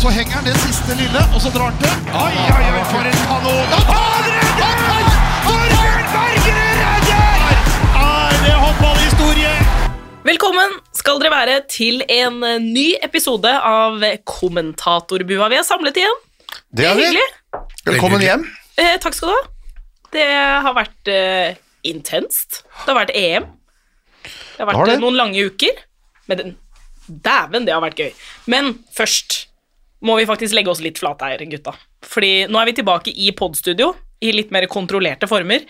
Så henger han det siste lille, og så drar han til. Oi, oi, oi, for en kanon! Han redder! Torbjørn Bergerud redder! Er det håndballhistorie? Velkommen skal dere være til en eh, ny episode av Kommentatorbua. Vi er samlet igjen. Det er. Hyggelig. Velkommen hjem. Eh, takk skal du ha. Det har vært eh, intenst. Det har vært EM. Det har vært Det har det. eh, noen lange uker. Men dæven, det har vært gøy. Men først må vi faktisk legge oss litt flate her, gutta. Fordi nå er vi tilbake i podstudio, i litt mer kontrollerte former.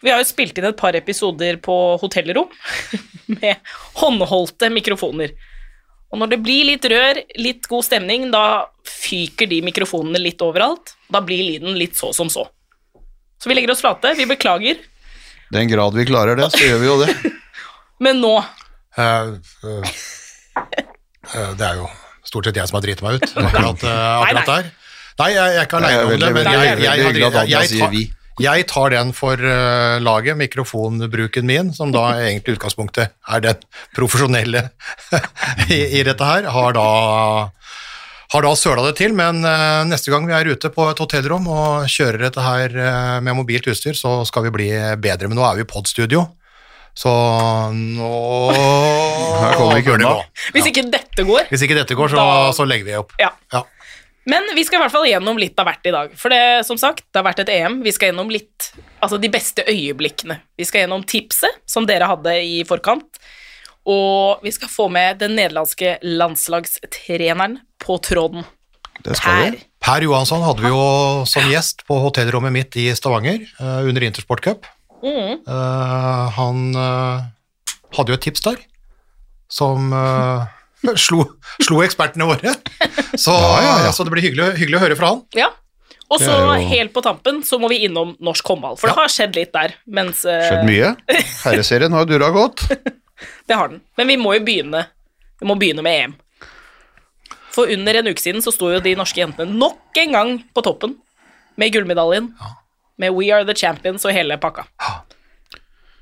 Vi har jo spilt inn et par episoder på hotellrom med håndholdte mikrofoner. Og når det blir litt rør, litt god stemning, da fyker de mikrofonene litt overalt. Da blir lyden litt så som så. Så vi legger oss flate, vi beklager, Den grad vi klarer det, så gjør vi jo det. men nå uh, uh, uh, det er jo stort sett jeg som har driti meg ut akkurat, eh, akkurat der. Nei, jeg, jeg er ikke aleine om det, men jeg, jeg, tar, den for eh, laget, mikrofonbruken min, som da egentlig i utgangspunktet er den profesjonelle i, dette her, har da har da søla det til, men eh, neste gang vi er ute på et hotellrom og kjører dette her med mobilt utstyr, så skal vi bli bedre. Men nå er vi i podstudio, så nå Her kommer vi ikke unna. Hvis ikke dette går Hvis ikke dette går, så, Da- så legger vi opp. Ja. Ja. Men vi skal i hvert fall gjennom litt av hvert i dag. For det, som sagt, det har vært et EM. Vi skal gjennom litt, altså de beste øyeblikkene. Vi skal gjennom tipset som dere hadde i forkant. Og vi skal få med den nederlandske landslagstreneren på tråden. Det skal per. vi. Per Johansson hadde vi jo som gjest på hotellrommet mitt i Stavanger eh, under Intersport Cup. Mm. Eh, han uh, hadde jo et tips der som uh, slo, slo ekspertene våre. Så, ja, ja. så det blir hyggelig, hyggelig å høre fra han. Ja. Og så jo- helt på tampen så må vi innom norsk håndball, for det har skjedd litt der. Mens, Skjedd mye. Herreserien har dura godt. Det har den. Men vi må jo begynne Vi må begynne med EM. For under en uke siden så sto jo de norske jentene nok en gang på toppen med gullmedaljen. Med We Are The Champions og hele pakka.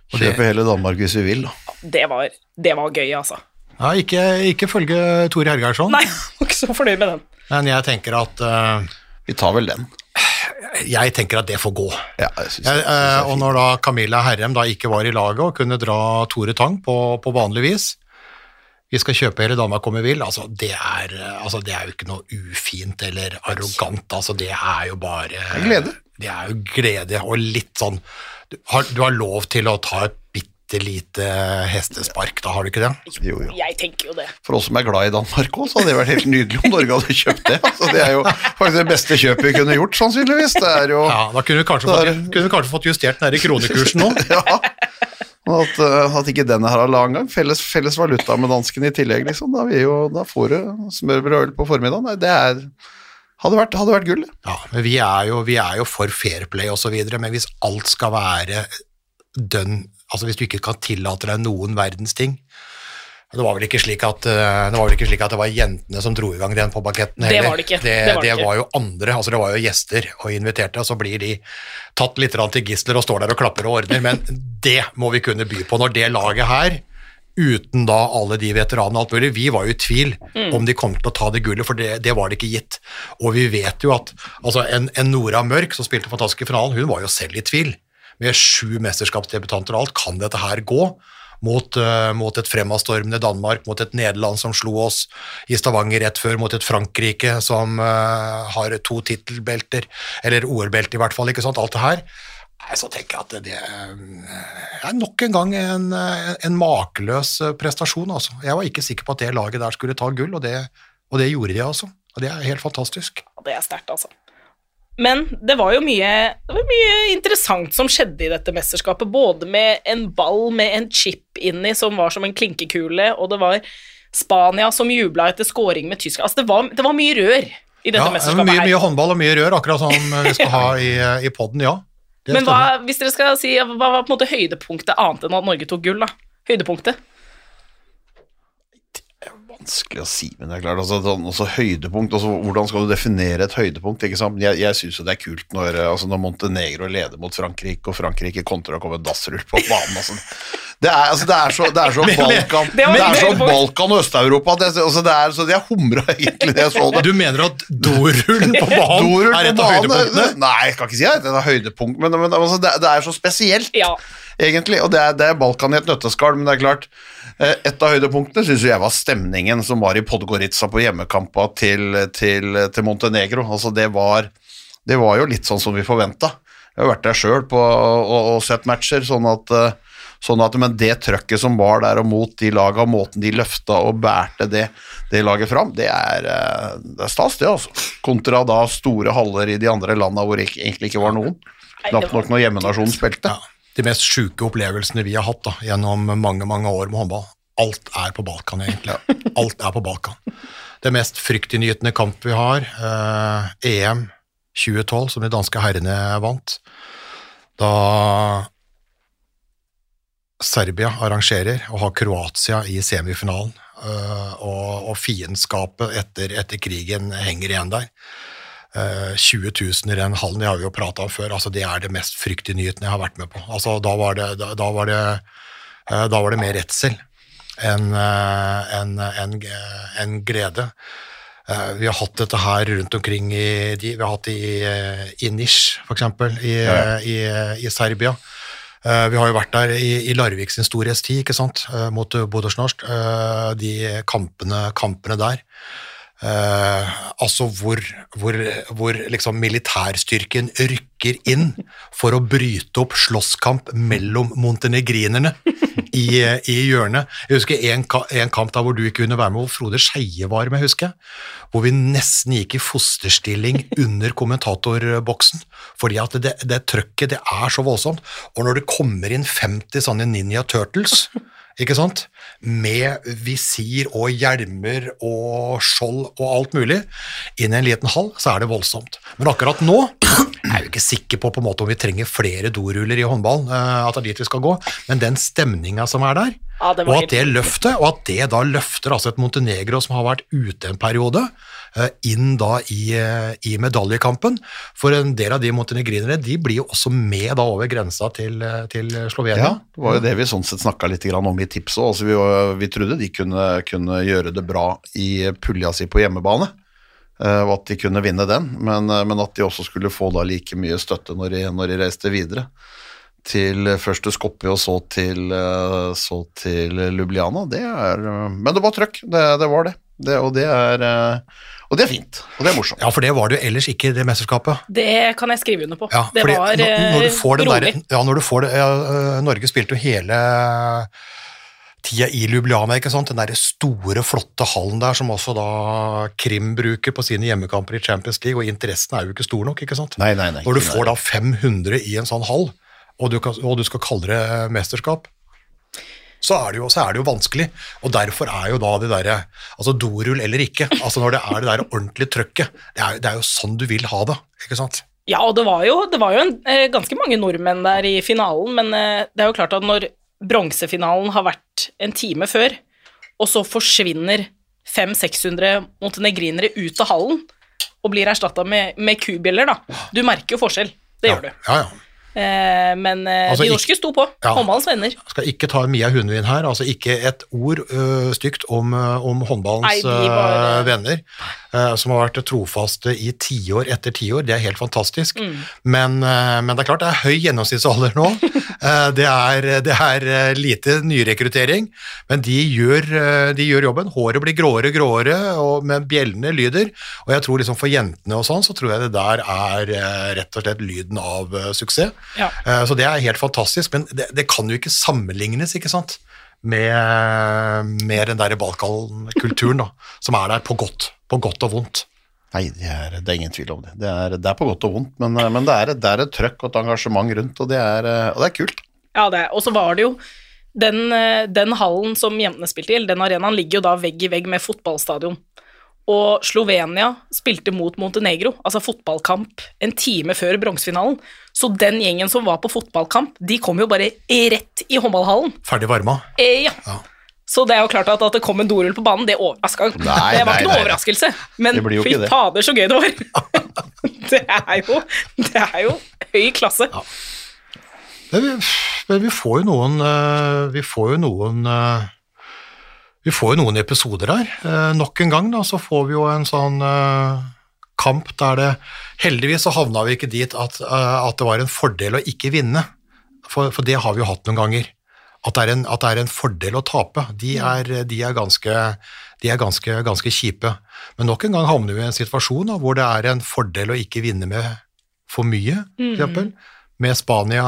Og Kjøpe hele Danmark hvis vi vil. da. Det var, det var gøy, altså. Ja, ikke, ikke følge Tore Hergeirsson, Nei, jeg var ikke så fornøyd med den. men jeg tenker at eh, Vi tar vel den. jeg tenker at det får gå. Ja, jeg synes, jeg synes eh, er og fint. når da Camilla Herrem da ikke var i laget og kunne dra Tore Tang på, på vanlig vis Vi skal kjøpe hele Danmark om vi vil. Altså det, er, eh, altså, det er jo ikke noe ufint eller arrogant. Altså, det er jo bare er glede. Det er jo glede og litt sånn Du har, du har lov til å ta et bitte lite hestespark, da har du ikke det? Jo, jo. Jeg tenker jo det. For oss som er glad i Danmark òg, så hadde det vært helt nydelig om Norge hadde kjøpt det. Altså, det er jo faktisk det beste kjøpet vi kunne gjort, sannsynligvis. Det er jo Ja, Da kunne vi kanskje, Da er fått, kunne vi kanskje fått justert den her i kronekursen nå. Ja. At, eh, at ikke den her har lang gang. Felles, felles valuta med danskene i tillegg, liksom. Da, jo, da får du smørbrød og øl på formiddagen. Nei, Det er, hadde, vært, hadde vært gull. Ja, men vi er jo, vi er jo for fair play og så videre, men hvis alt skal være dønn, altså hvis du ikke kan tillate deg noen verdens ting, det var vel ikke slik at eh, det var vel ikke slik at det var jentene som dro i gang den på heller. Det var det ikke. Det, Det var det ikke. var jo andre, altså det var jo gjester og inviterte, og så blir de tatt litt til gisler og står der og klapper og ordner, men det må vi kunne by på når det laget her uten da alle de veteranene og alt mulig. Vi var jo i tvil Mm. om de kom til å ta det gullet, for det, det var det ikke gitt. Og vi vet jo at altså en, en Nora Mørk som spilte fantastisk i finalen, hun var jo selv i tvil. Med sju mesterskapsdebutanter og alt, kan dette her gå? Mot, uh, mot et fremadstormende Danmark, mot et Nederland som slo oss i Stavanger rett før, mot et Frankrike som uh, har to tittelbelter, eller OL-belte i hvert fall, ikke sant, alt det her. Så tenker jeg at det, det er nok en gang en, eh, en makeløs eh, prestasjon. Altså. Jeg var ikke sikker på at det laget der skulle ta gull, og det, og det gjorde de altså. Og det er helt fantastisk. Og det er sterkt, altså. Men det var jo mye, det var mye interessant som skjedde i dette mesterskapet. Både med en ball med en chip inni som var som en klinkekule, og det var Spania som jubla etter scoring med Tyskland. Altså, det var, det var mye rør i dette Ja, mesterskapet mye, her. mye håndball og mye rør, akkurat som vi skal ha i, i podden, ja. Men hva, hvis dere skal si, hva var på en måte høydepunktet annet enn at Norge tok gull? da? Høydepunktet? Vanskelig å si, men det er klart, altså, sånn, også høydepunkt, altså, hvordan skal du definere et høydepunkt, ikke sant? Jeg, jeg synes jo det er kult når, eh, altså, når Montenegro leder mot Frankrike, og Frankrike kontrer og kommer dassrull på banen, altså. Det er, altså, det er så, det er så Balkan Det er så. Balkan og Øst-Europa. at jeg- Altså, det er, så jeg humra egentlig da jeg så det. Du mener at dorullen på banen Dorull er et av høydepunktene? Nei, jeg kan ikke si at det er høydepunkt, men, men altså, det, det er så spesielt, Ja. egentlig. Og det er, det er Balkan i et nøtteskall, men det er klart Et av høydepunktene syns jeg var stemningen som var i Podgorica på hjemmekampa til, til, til Montenegro. Altså, det var, det var jo litt sånn som vi forventa. Jeg har vært der sjøl og, og, sett matcher, sånn at eh, Sånn at, men det trøkket som var der og mot de laga, måten de løfta og bærte det, det laget fram, det er, eh, det er stas, det, altså. Kontra da store haller i de andre landa hvor det egentlig ikke var noen. Knapt nok når hjemmenasjonen spilte. Ja, de mest sjuke opplevelsene vi har hatt da, gjennom mange mange år med håndball. Alt er på Balkan, egentlig. Alt er på Balkan. Det mest fryktinngytende kamp vi har, eh, EM 2012, som de danske herrene vant. Da Serbia arrangerer og har Kroatia i semifinalen, eh, og, og fiendskapet etter, etter krigen henger igjen der. Eh, 20 000 i den hallen, det har jo prata om før, altså det er det mest fryktige nyheten jeg har vært med på. Altså da var det, da, da var det, eh, da var det mer redsel enn en, enn- enn- enn glede. Eh, Vi har hatt dette her rundt omkring i de, Vi har hatt det i, eh, i Nisj, eksempel, i, Ja. i, i Serbia. Eh, Vi har jo vært der i, i Larvik sin storhetstid, ikke sant, eh, mot Bodøsnorsk. Eh, De kampene, kampene der. Eh, altså hvor, hvor, hvor liksom militærstyrken rykker inn for å bryte opp slåsskamp mellom montenegrinerne i, i hjørnet. Jeg husker en, en kamp da hvor du ikke kunne være med, hvor Frode Skeie var med, husker jeg. Hvor vi nesten gikk i fosterstilling under kommentatorboksen. Fordi at det, det trøkket det er så voldsomt. Og når det kommer inn 50 sånne Ninja Turtles ikke sant? Med visir og hjelmer og skjold og alt mulig, inn i en liten hall, så er det voldsomt. Men akkurat nå jeg er jo ikke sikker på, på måte om vi trenger flere doruller i håndball, eh, at det er dit vi skal gå, men den stemninga som er der, Ja, og at det løftet, og at det da løfter altså et Montenegro som har vært ute en periode, inn da i, eh, i medaljekampen. For en del av de montenegrinere, de blir jo også med da over grensa til, eh, til Slovenia. Ja, det var jo det vi sånn sett snakka litt om i tipset. Altså, vi, vi trodde de kunne, kunne gjøre det bra i pulja si på hjemmebane, eh, og at de kunne vinne den, men, eh, men at de også skulle få da like mye støtte når de, når de reiste videre. Til eh, først til Skopje og så til, eh, så til Ljubljana. Det er, eh, men det var trøkk, det, det var det. det, og, det er, eh, og det er fint, og det er morsomt. Ja, for det var det jo ellers ikke i det mesterskapet. Det kan jeg skrive under på. Ja, det var når, når du får den eh, rolig. der, ja, når du får det, ja, øh, Norge spilte jo hele tida i Ljubljana, ikke sant? den der store, flotte hallen der som også da Krim bruker på sine hjemmekamper i Champions League, og interessen er jo ikke stor nok, ikke sant? Nei, nei, nei. Når du får da 500 i en sånn hall, og du, kan, og du skal kalle det mesterskap, så er, det jo, så er det jo vanskelig, og derfor er jo da det derre Altså dorull eller ikke, altså når det er det der ordentlige trøkket, det er, det er jo sånn du vil ha det, ikke sant? Ja, og det var jo, det var jo en, eh, ganske mange nordmenn der i finalen, men eh, det er jo klart at når bronsefinalen har vært en time før, og så forsvinner 500-600 montenegrinere ut av hallen og blir erstatta med, med kubjeller, da. Du merker jo forskjell. Det gjør du. Ja, ja. Eh, men eh, Altså, de norske sto på. Ja. Håndballens venner. Skal ikke ta Mia Hundvin her, altså ikke et ord ø, stygt om, om håndballens Nei, var, venner, som har vært trofaste i tiår etter tiår. Det er helt fantastisk. Mm. Men, men det er klart det er høy gjennomsnittsalder nå. Eh, det, er, det er lite nyrekruttering, men de gjør, de gjør jobben. Håret blir gråere og gråere, og med bjellene lyder. Og jeg tror liksom for jentene og sånn, så tror jeg det der er rett og slett lyden av suksess. Ja. Eh, Så det er helt fantastisk, men det, det kan jo ikke sammenlignes, ikke sant, med, med den der Balkan-kulturen da, som er der på godt, på godt og vondt. Nei, det er, det er ingen tvil om det. Det er, det er på godt og vondt, men, men det, er, det er et trøkk og et engasjement rundt, og det er, og det er kult. Ja, det, og så var det jo den, eh, den hallen som jentene spilte i, eller den arenaen, ligger jo da vegg i vegg med fotballstadion. Og Slovenia spilte mot Montenegro, altså fotballkamp, en time før bronsefinalen. Så den gjengen som var på fotballkamp, de kom jo bare rett i håndballhallen. Ferdig varma. Eh, ja. Ja. Så det er jo klart at, at det kom en dorull på banen, det overraska Det var nei, ikke noe overraskelse, men fy fader, så gøy det var. det, er jo, det er jo høy klasse. Ja. men vi får jo noen eh, Vi får jo noen eh, Vi får jo noen episoder her. Eh, Nok en gang da, så får vi jo en sånn eh, kamp der det Heldigvis så havna vi ikke dit at, eh, at det var en fordel å ikke vinne, for, for det har vi jo hatt noen ganger. At det er en, at det er en fordel å tape, de er, de er, ganske, de er ganske, ganske kjipe. Men nok en gang havner vi i en situasjon da, hvor det er en fordel å ikke vinne med for mye, for eksempel. Med Spania,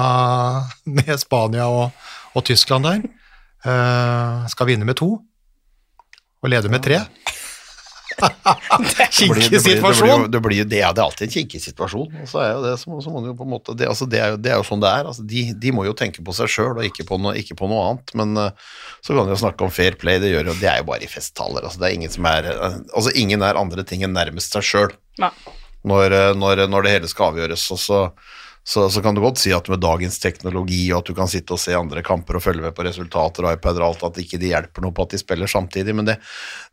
med Spania og, og Tyskland der. Eh, skal vinne med to, og lede med tre. Det Kinkig blir- det blir- Det, blir, situasjon. det, blir, jo- det er det er alltid en kinkig situasjon. Og så er jo det, så, så må jo på en måte, det, altså det, er jo, det er jo sånn det er. Altså de, de må jo tenke på seg sjøl og ikke på, noe, ikke på noe annet. Men eh, så kan vi jo snakke om fair play, det, gjør jo, det er jo bare i festtaler. Altså, det er ingen som er Altså ingen er andre ting enn nærmest seg sjøl når, eh, når, når det hele skal avgjøres. Og så, så, så kan du godt si at med dagens teknologi og at du kan sitte og se andre kamper og følge med på resultater og iPad og alt, at ikke det hjelper noe på at de spiller samtidig, men det,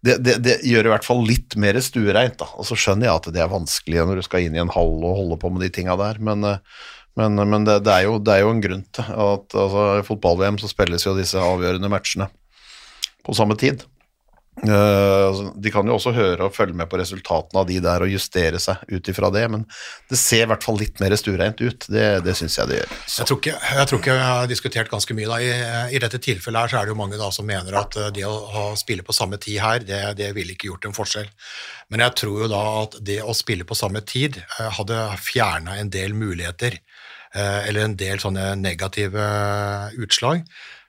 det, det, det gjør i hvert fall litt mer stuereint. da, Og så skjønner jeg at det er vanskelig når du skal inn i en hall og holde på med de tinga der, men, men, men det, er jo, det er jo en grunn til at altså, i fotball-VM så spilles jo disse avgjørende matchene på samme tid. Eh, altså, de kan jo også høre og følge med på resultatene av de der og justere seg ut ifra det, men det ser i hvert fall litt mer stuereint ut. Det, det syns jeg det gjør. Jeg tror, ikke, jeg tror ikke jeg har diskutert ganske mye da. I, I dette tilfellet her så er det jo mange da som mener at eh, det å ha, spille på samme tid her, det, det ville ikke gjort en forskjell. Men jeg tror jo da at det å spille på samme tid eh, hadde fjerna en del muligheter, eller en del sånne negative utslag.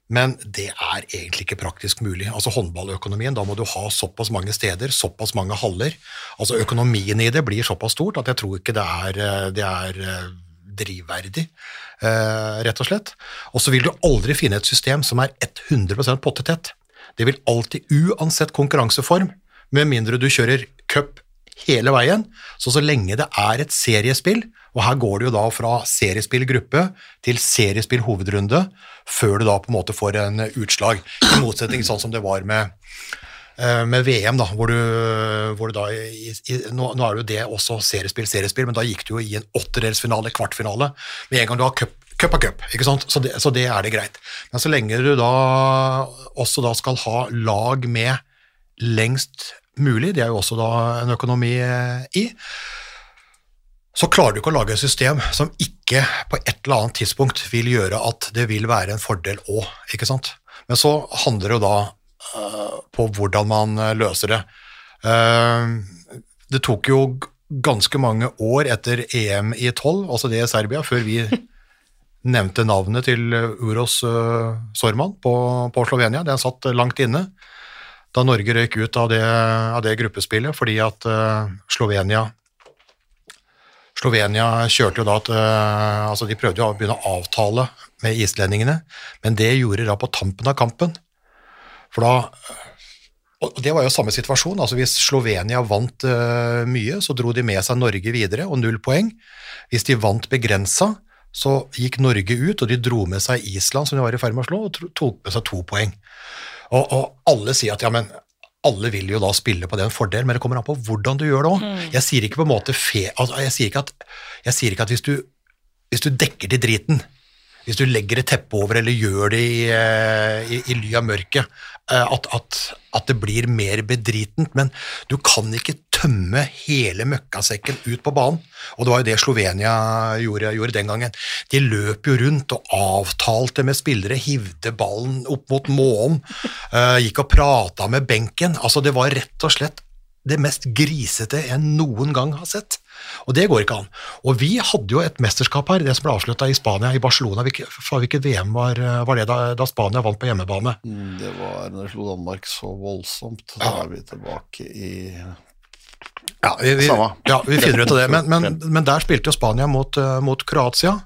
Men det er egentlig ikke praktisk mulig. Altså Håndballøkonomien, da må du ha såpass mange steder, såpass mange haller. Altså Økonomien i det blir såpass stort at jeg tror ikke det er, eh, det er eh, drivverdig, eh, rett og slett. Og så vil du aldri finne et system som er 100% pottetett. Det vil alltid, uansett konkurranseform, med mindre du kjører cup hele veien, så så lenge det er et seriespill, og her går det jo da fra seriespillgruppe til seriespill hovedrunde, før du da på en måte får en utslag, i motsetning sånn som det var med eh, med VM, da, hvor du, hvor du da i, i, nå, nå er det jo det også seriespill, seriespill, men da gikk du jo i en åttedelsfinale, kvartfinale. Med en gang du har cup, cup av cup, ikke sant? Så det, så det er det greit. Men så lenge du da også da skal ha lag med lengst mulig, det er jo også da en økonomi eh, i, så klarer du ikke å lage et system som ikke på et eller annet tidspunkt vil gjøre at det vil være en fordel òg, ikke sant. Men så handler det jo da uh, på hvordan man øh, løser det. Uh, det tok jo ganske mange år etter EM i 12, altså det i Serbia, før vi nevnte navnet til Uros uh, Sorman på, på Slovenia. Den satt langt inne da Norge røyk ut av det, av det gruppespillet fordi at uh, Slovenia Slovenia kjørte jo da at uh, altså De prøvde jo å begynne å avtale med islendingene, men det gjorde de da på tampen av kampen. For da og Det var jo samme situasjon. altså Hvis Slovenia vant uh, mye, så dro de med seg Norge videre, og null poeng. Hvis de vant begrensa, så gikk Norge ut, og de dro med seg Island, som de var i ferd med å slå, og tok med seg to poeng. Og, og alle sier at ja, men alle vil jo da spille på den fordelen, men det kommer an på hvordan du gjør det òg. Jeg sier ikke på en måte fe, altså, jeg, sier ikke at, jeg sier ikke at hvis du, hvis du dekker til driten, hvis du legger et teppe over eller gjør det i, eh, i, i ly av mørket, eh, at, at, at det blir mer bedritent, men du kan ikke tømme hele møkkasekken ut på banen. Og det var jo det Slovenia gjorde, gjorde den gangen. De løp jo rundt og avtalte med spillere, hivde ballen opp mot målen, eh, gikk og prata med benken. Altså, det var rett og slett det mest grisete jeg noen gang har sett. Og det går ikke an. Og vi hadde jo et mesterskap her, det som ble avslutta i Spania, i Barcelona. Hvilket, VM var, var det da, da Spania vant på hjemmebane? Mm, Det var når de slo Danmark så voldsomt. Da er vi tilbake i Ja, vi, vi, ja, vi finner ut av det. Men, men, men der spilte jo Spania mot, eh, mot Kroatia.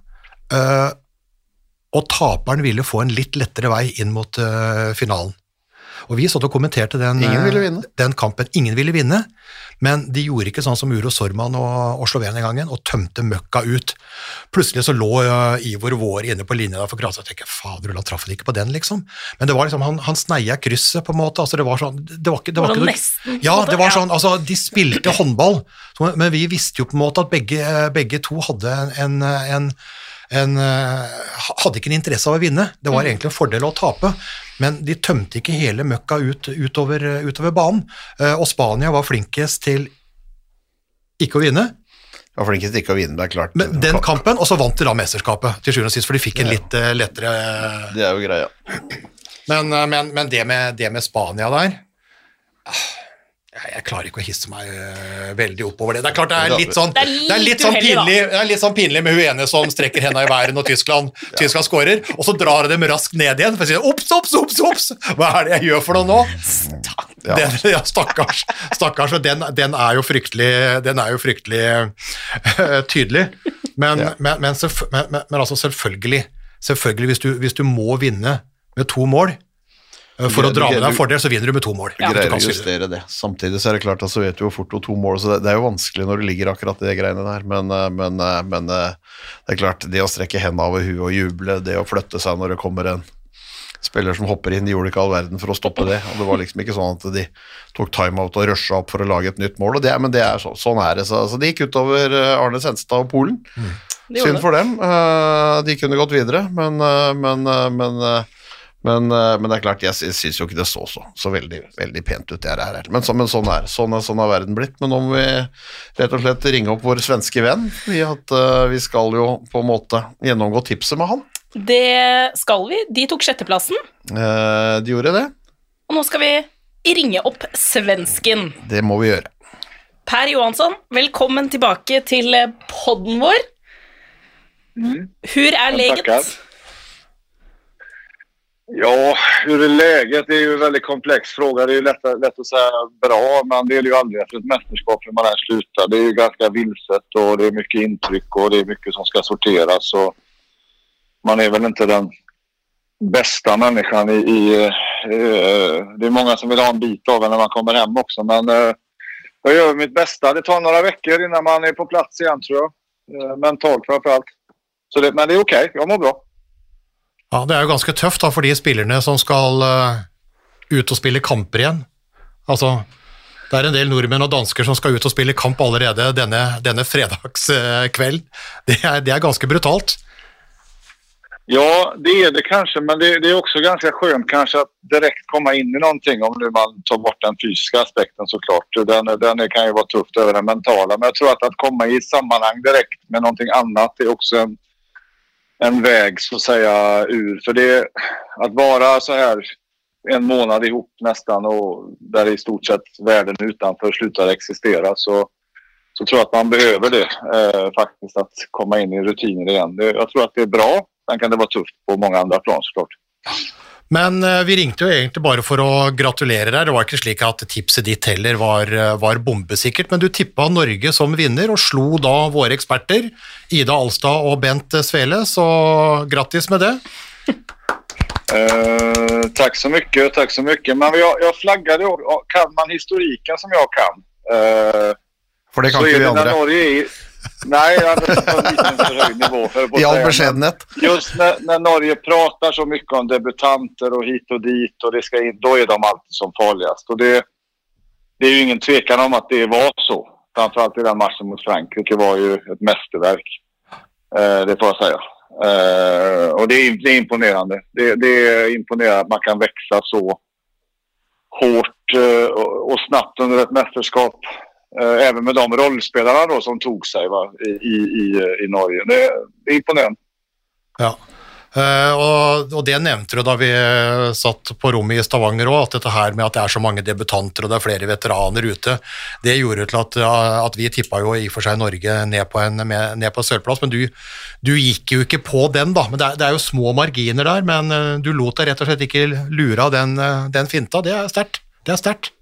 Uh, og taperen ville få en litt lettere vei inn mot uh, finalen. Og vi satt og kommenterte den, Ingen ville eh, vinne. den kampen. Ingen ville vinne, men de gjorde ikke sånn som Uro Sorman og, og Slovenia den gangen, og tømte møkka ut. Plutselig så lå eh, Ivor Våre inne på linja for Kroatia, og jeg tenker fader, han traff ikke på den, liksom. Men det var liksom, han, han sneia krysset, på en måte. altså Det var sånn, det var ikke, det var Var ikke noe- nesten, Ja, det var sånn, altså de spilte håndball, så- men vi visste jo på en måte at begge, begge to hadde en, en, en eh, Hadde ikke en interesse av å vinne, det var egentlig en fordel å tape. Men de tømte ikke hele møkka ut, utover, utover banen. Eh, og Spania var flinkest til ikke å vinne, var flinkest til ikke å vinne, det er klart. men den kampen, og så vant de da mesterskapet til sjuende og sist, for de fikk en litt uh, lettere Det er jo greia. Men, eh, men, men det, med, det med Spania der ah, jeg, klarer ikke å hisse meg veldig veldig oppover det. Det er klart det er litt sånn, Det er det er litt sånn, pinlig, det er litt sånn pinlig med hun ene som strekker henda i været når Tyskland, Tyskland scorer, og så drar hun dem raskt ned igjen for å si ops, ops, ops, ops! Hva er det jeg gjør for noe nå? Ja. Den, ja, stakkars. stakkars og den, den er jo fryktelig, den er jo fryktelig eh, tydelig. Men, Ja. men, men, men, men, men altså selvfølgelig, selvfølgelig hvis, du, hvis du må vinne med to mål eh, for å dra med deg en fordel, så vinner du med to mål. Du du greier kan å justere det. Samtidig så er det klart at så vet du jo fort hvor to mål, så det, det er jo vanskelig når du ligger akkurat i de greiene der. Men, eh, men, eh, men eh, det er klart, det å strekke hendene over huet og juble, det å flytte seg når det kommer en spiller som hopper inn, de gjorde ikke all verden for å stoppe det. og Det var liksom ikke sånn at de tok timeout og rusha opp for å lage et nytt mål. og det, Men det er så, sånn er det. Så, så det gikk utover eh, Arne Senstad og Polen. Mm. Synd for dem. Eh, de kunne gått videre, men, eh, men, eh, men, eh, men, eh, men det er klart, jeg sy- syns jo ikke det så så, så veldig, veldig pent ut, det her. Men, så, men sånn er sånn, er- sånn har verden blitt. Men nå må vi rett og slett ringe opp vår svenske venn. Vi, at, uh, vi skal jo på en måte gjennomgå tipset med han. Det skal vi. De tok sjetteplassen, Eh, de gjorde det. og nå skal vi ringe opp svensken. Det må vi gjøre. Per Johansson, velkommen tilbake til podden vår. Hur er leget? tackar. Ja, hur är läget? Det är ju en väldigt komplex fråga. Det är ju lätt, lätt att säga bra, men det är ju aldrig efter ett mästerskap hur man än slutar. Det är ju ganska vilset och det är mycket intryck och det är mycket som ska sorteras. Så man är väl inte den bästa människan i... i eh, det är många som vill ha en bit av en när man kommer hem också, men eh, jag gör mitt bästa. Det tar några veckor innan man är på plats igen, tror jag. Eh, mentalt framför allt. Så det, men det är okej. Jag mår bra. Ja, Det er jo ganske tøft da, for de spillerne som skal uh, ut og spille kamper igjen. Altså, det er en del nordmenn og dansker som skal ut og spille kamp allerede denne, denne fredagskvelden. Det, er- det er ganske brutalt. Ja, det er det kanskje, men det, det er også ganske skjønt kanskje att direkte komme inn i noe, om man tar bort den fysiske aspekten såklart. Den, den kan jo være tøft over den mentale, men jeg tror at å komme i sammenheng direkte direkt med noe annet er også en, en väg så att säga ur. För det att vara så här en månad ihop nästan och där i stort sett världen utanför slutar existera så, så tror jag att man behöver det eh, faktiskt att komma in i rutiner igen. Det, jag tror att det är bra. Sen kan det vara tufft på många andra plan såklart. Men eh, vi ringte jo egentlig bare for å gratulere deg. Det var ikke slik at tipset ditt heller var, eh, var bombesikkert, men du tippa Norge som vinner og slo da våre eksperter, Ida Alstad og Bent Svele, så grattis med det. Uh, tack så mycket, tack så mycket. Men jag, jag flaggade kan man historiken som jag kan Uh, For det kan så ikke vi andre. Norge är... Nej, jag nivå. I all beskjedenhet. Just när, när Norge pratar så mycket om debutanter och hit och dit och det ska in, då är de alltid som farligast. Och det, det är ju ingen tvekan om att det var så. Framförallt i den matchen mot Frankrike var ju ett mästerverk. Eh, det får jag säga. Eh, och det är, det är imponerande. Det, det är imponerande att man kan växa så hårt eh, och, och snabbt under ett mästerskap. Eh, även med de rollspelarna som tog sig va, i, i, i, Norge. Det, är imponerande. Ja. Uh, og, og det nevnte du da vi eh, satt på rommet i Stavanger òg, at dette her med at det er så mange debutanter og det er flere veteraner ute, det gjorde til at, at vi tippa jo i og for seg Norge ned på en med, ned på sølvplass, men du, du gikk jo ikke på den, da. Men det er, det er jo små marginer der, men eh, du lot deg rett og slett ikke lure av den, eh, den finta. Er. Det er sterkt.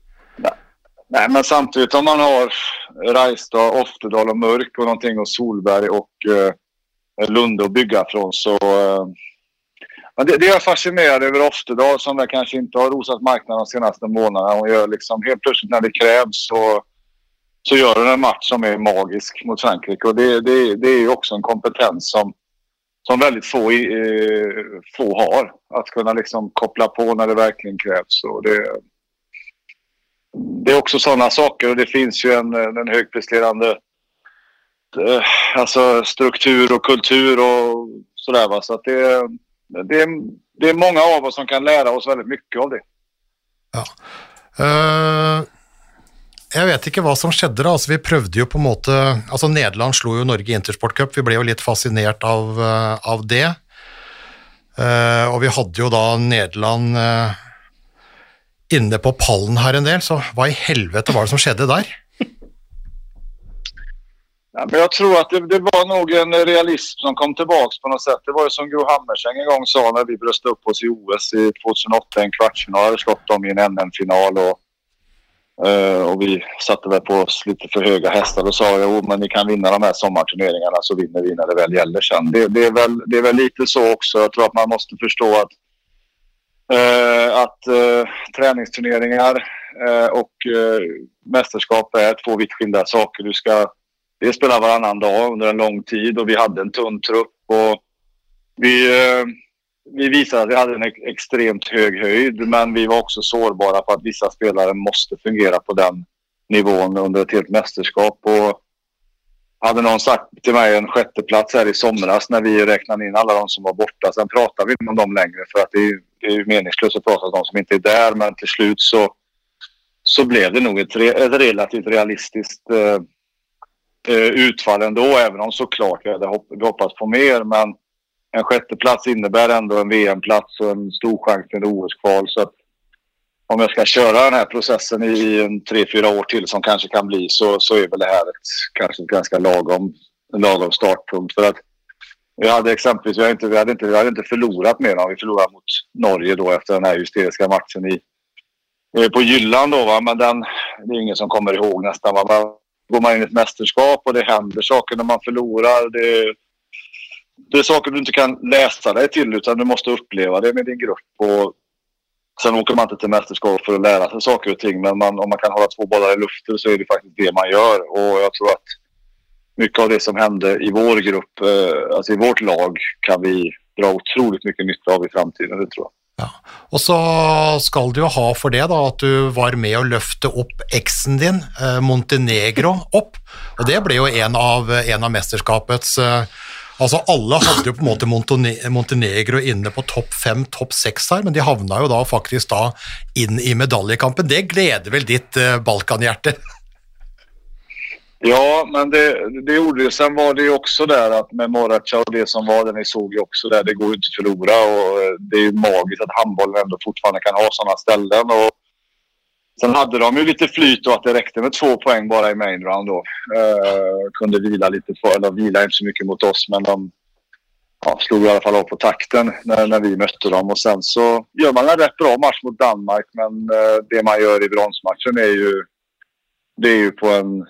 Nej, men samtidigt om man har Reistad, Oftedal och Mörk och någonting och Solberg och eh, Lunde att bygga från så... Eh, men det, det är jag fascinerad över Oftedal som väl kanske inte har rosat marknaden de senaste månaderna. Hon gör liksom helt plötsligt när det krävs så, så gör hon en match som är magisk mot Frankrike och det, det, det är ju också en kompetens som, som väldigt få, eh, få har. Att kunna liksom koppla på när det verkligen krävs. Och det, det är också sådana saker och det finns ju en, en högpresterande eh, alltså struktur och kultur och sådär. Va? Så att det, det, det är många av oss som kan lära oss väldigt mycket av det. Eh, jeg vet ikke hva som skjedde da, altså vi prøvde jo på en måte, altså Nederland slo jo Norge i intersportcup, vi ble jo litt fascinert av, eh, av det. Uh, og vi hadde jo da Nederland eh, inne på pallen her en del, så hva i helvete var det som skjedde der? Ja, men jeg tror at det, det var nok en realism som kom tilbake. på noe sett. Det var jo som Gro Hammerseng en gang sa når vi brøt opp oss i OS i 2008 en kvartsfinal. hade slått dem i en NM-final Og, eh, och vi satte vel på oss litt for høye hester og sa jo men vi kan vinne de her sommerturneringene, så vinner vi når det vel gjelder. Det, det, er vel, det er vel lite så også. Jeg tror at man må forstå Eh, att eh, träningsturneringar eh, och eh, mästerskap är två vitt skilda saker. Du ska det spela varannan dag under en lång tid och vi hade en tunn trupp och vi, eh, vi visade att vi hade en ex- extremt hög höjd men vi var också sårbara på att vissa spelare måste fungera på den nivån under ett helt mästerskap. Och hade någon sagt till mig en sjätteplats här i somras när vi räknade in alla de som var borta. Sen pratar vi inte om dem längre för att det är, det är meningslöst att prata om de som inte är där. Men till slut så, så blev det nog ett, ett relativt realistiskt eh, eh, utfall ändå. Även om såklart vi hade hopp, hoppats på mer. Men en sjätteplats innebär ändå en VM-plats och en stor chans till OS-kval. Så att om jag ska köra den här processen i en tre, fyra år till som kanske kan bli så, så är väl det här ett, kanske ett ganska lagom, lagom startpunkt. För att vi hade exempelvis, vi hade inte, vi hade inte, vi hade inte förlorat mer än vi förlorade mot Norge då efter den här hysteriska matchen i, eh, på Jylland då va. Men den, det är ingen som kommer ihåg nästan va. Går man in i ett mästerskap och det händer saker när man förlorar. Det, det är saker du inte kan läsa dig till utan du måste uppleva det med din grupp. Och Sen åker man inte till mästerskap för att lära sig saker och ting men man, om man kan hålla två bollar i luften så är det faktiskt det man gör. Och jag tror att mycket av det som hände i vår grupp, eh, alltså i vårt lag, kan vi dra otroligt mycket nytta av i framtiden. Det tror jag. Ja. Og så skal du jo ha for det da, at du var med å løfte opp eksen din, eh, Montenegro, opp. Og det ble jo en av, en av mesterskapets eh, Altså Alle hadde jo på en måte Montenegro inne på topp fem, topp seks her, men de havna jo da faktisk da inn i medaljekampen. Det gleder vel ditt Balkanhjerte? Ja, men det, det gjorde det. Sen var det ju också där att med Moracha och det som var, det ni såg ju också där, det går ju inte att förlora och eh, det är ju magiskt att handbollen ändå fortfarande kan ha sådana ställen. Och sen hade de ju lite flyt och att det räckte med två poäng bara i main round då. Eh, kunde vila lite för, eller vila inte så mycket mot oss men de ja, slog i alla fall av på takten när, när vi mötte dem och sen så gör man en rätt bra match mot Danmark men eh, det man gör i bronsmatchen är ju det är ju på en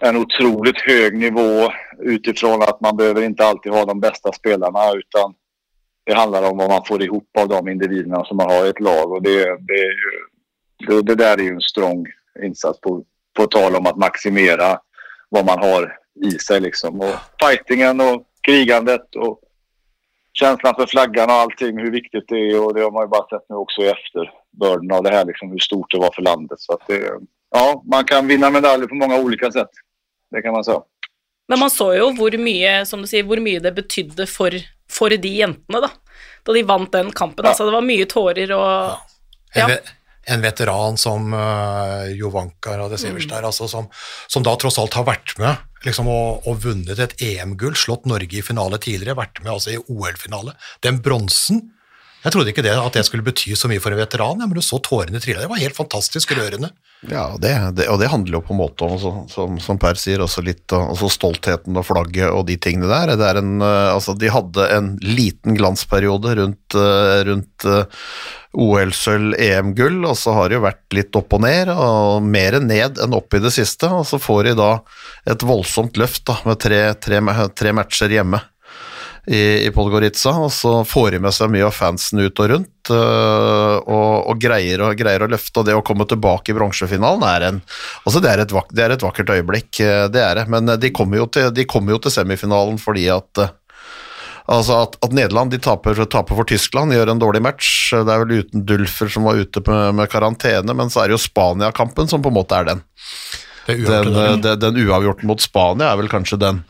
en otroligt hög nivå utifrån att man behöver inte alltid ha de bästa spelarna utan det handlar om vad man får ihop av de individerna som man har i ett lag och det, det, det, det där är ju en strong insats på, på tal om att maximera vad man har i sig liksom. Och fightingen och krigandet och känslan för flaggan och allting, hur viktigt det är och det har man ju bara sett nu också i efterbörden av det här liksom, hur stort det var för landet. Så att det, ja, man kan vinna medaljer på många olika sätt. Det kan man säga. Men man så jo hvor mye, som du sier, hvor mye det betydde for, for de jentene, da. Da de vant den kampen. Altså, det var mye tårer og En, Ja. en veteran som uh, Jovanka Radesevers der, altså, som, som da tross alt har vært med liksom, og, og vunnet et EM-gull, slått Norge i finale tidligere, vært med altså, i OL-finale. Den bronsen Jeg trodde ikke det, at det skulle bety så mye for en veteran, men du så tårene trille. Det var helt fantastisk rørende. Ja, det, det, og det handler jo på en måte om, så- som, som Per sier, også litt uh, altså stoltheten og flagget og de tingene der. Det er en, uh, altså de hadde en liten glansperiode rundt, uh, rundt uh, OL-sølv, EM-gull, og så har det jo vært litt opp og ned, og mer ned enn opp i det siste. Og så får de da et voldsomt løft da, med tre, tre, tre matcher hjemme i, i Podgorica, og så får de med seg mye av fansen ut og rundt, øh, og, og greier, å, greier å løfte, og det å komme tilbake i bronsefinalen er en altså det er, et det er et vakkert øyeblikk, øh, det er det, men øh, de kommer jo til, de kommer jo til semifinalen fordi at Altså at, at Nederland de taper, taper for Tyskland, gjør en dårlig match. Det er vel uten Dulfer som var ute med, med karantene, men så er det jo Spania-kampen som på en måte er den. Det den, uavgjorte der, ja. den, den uavgjorten mot Spania er vel kanskje den,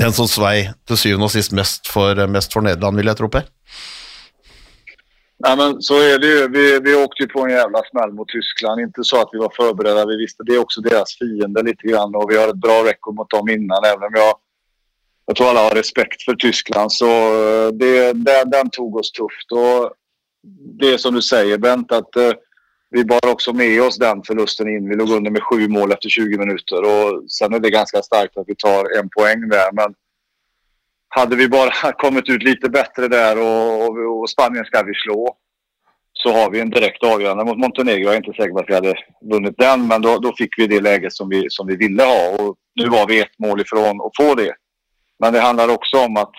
den som svei til syvende og sist mest for, mest for Nederland, vil jeg tro, Per. Men så är det ju. Vi, vi åkte ju på en jävla smäll mot Tyskland. Inte så att vi var förberedda. Vi visste det är också deras fiende lite grann och vi har ett bra rekord mot dem innan. Även om jag, jag tror alla har respekt för Tyskland så eh, det, den, den tog oss tufft. Och det är som du säger Bent att eh, vi bar också med oss den förlusten in. Vi låg under med sju mål efter 20 minuter och sen är det ganska starkt att vi tar en poäng där. Men hade vi bara kommit ut lite bättre där och, och, och Spanien ska vi slå så har vi en direkt avgörande mot Montenegro. Jag är inte säker på att vi hade vunnit den men då, då fick vi det läget som vi, som vi ville ha och nu var vi ett mål ifrån att få det. Men det handlar också om att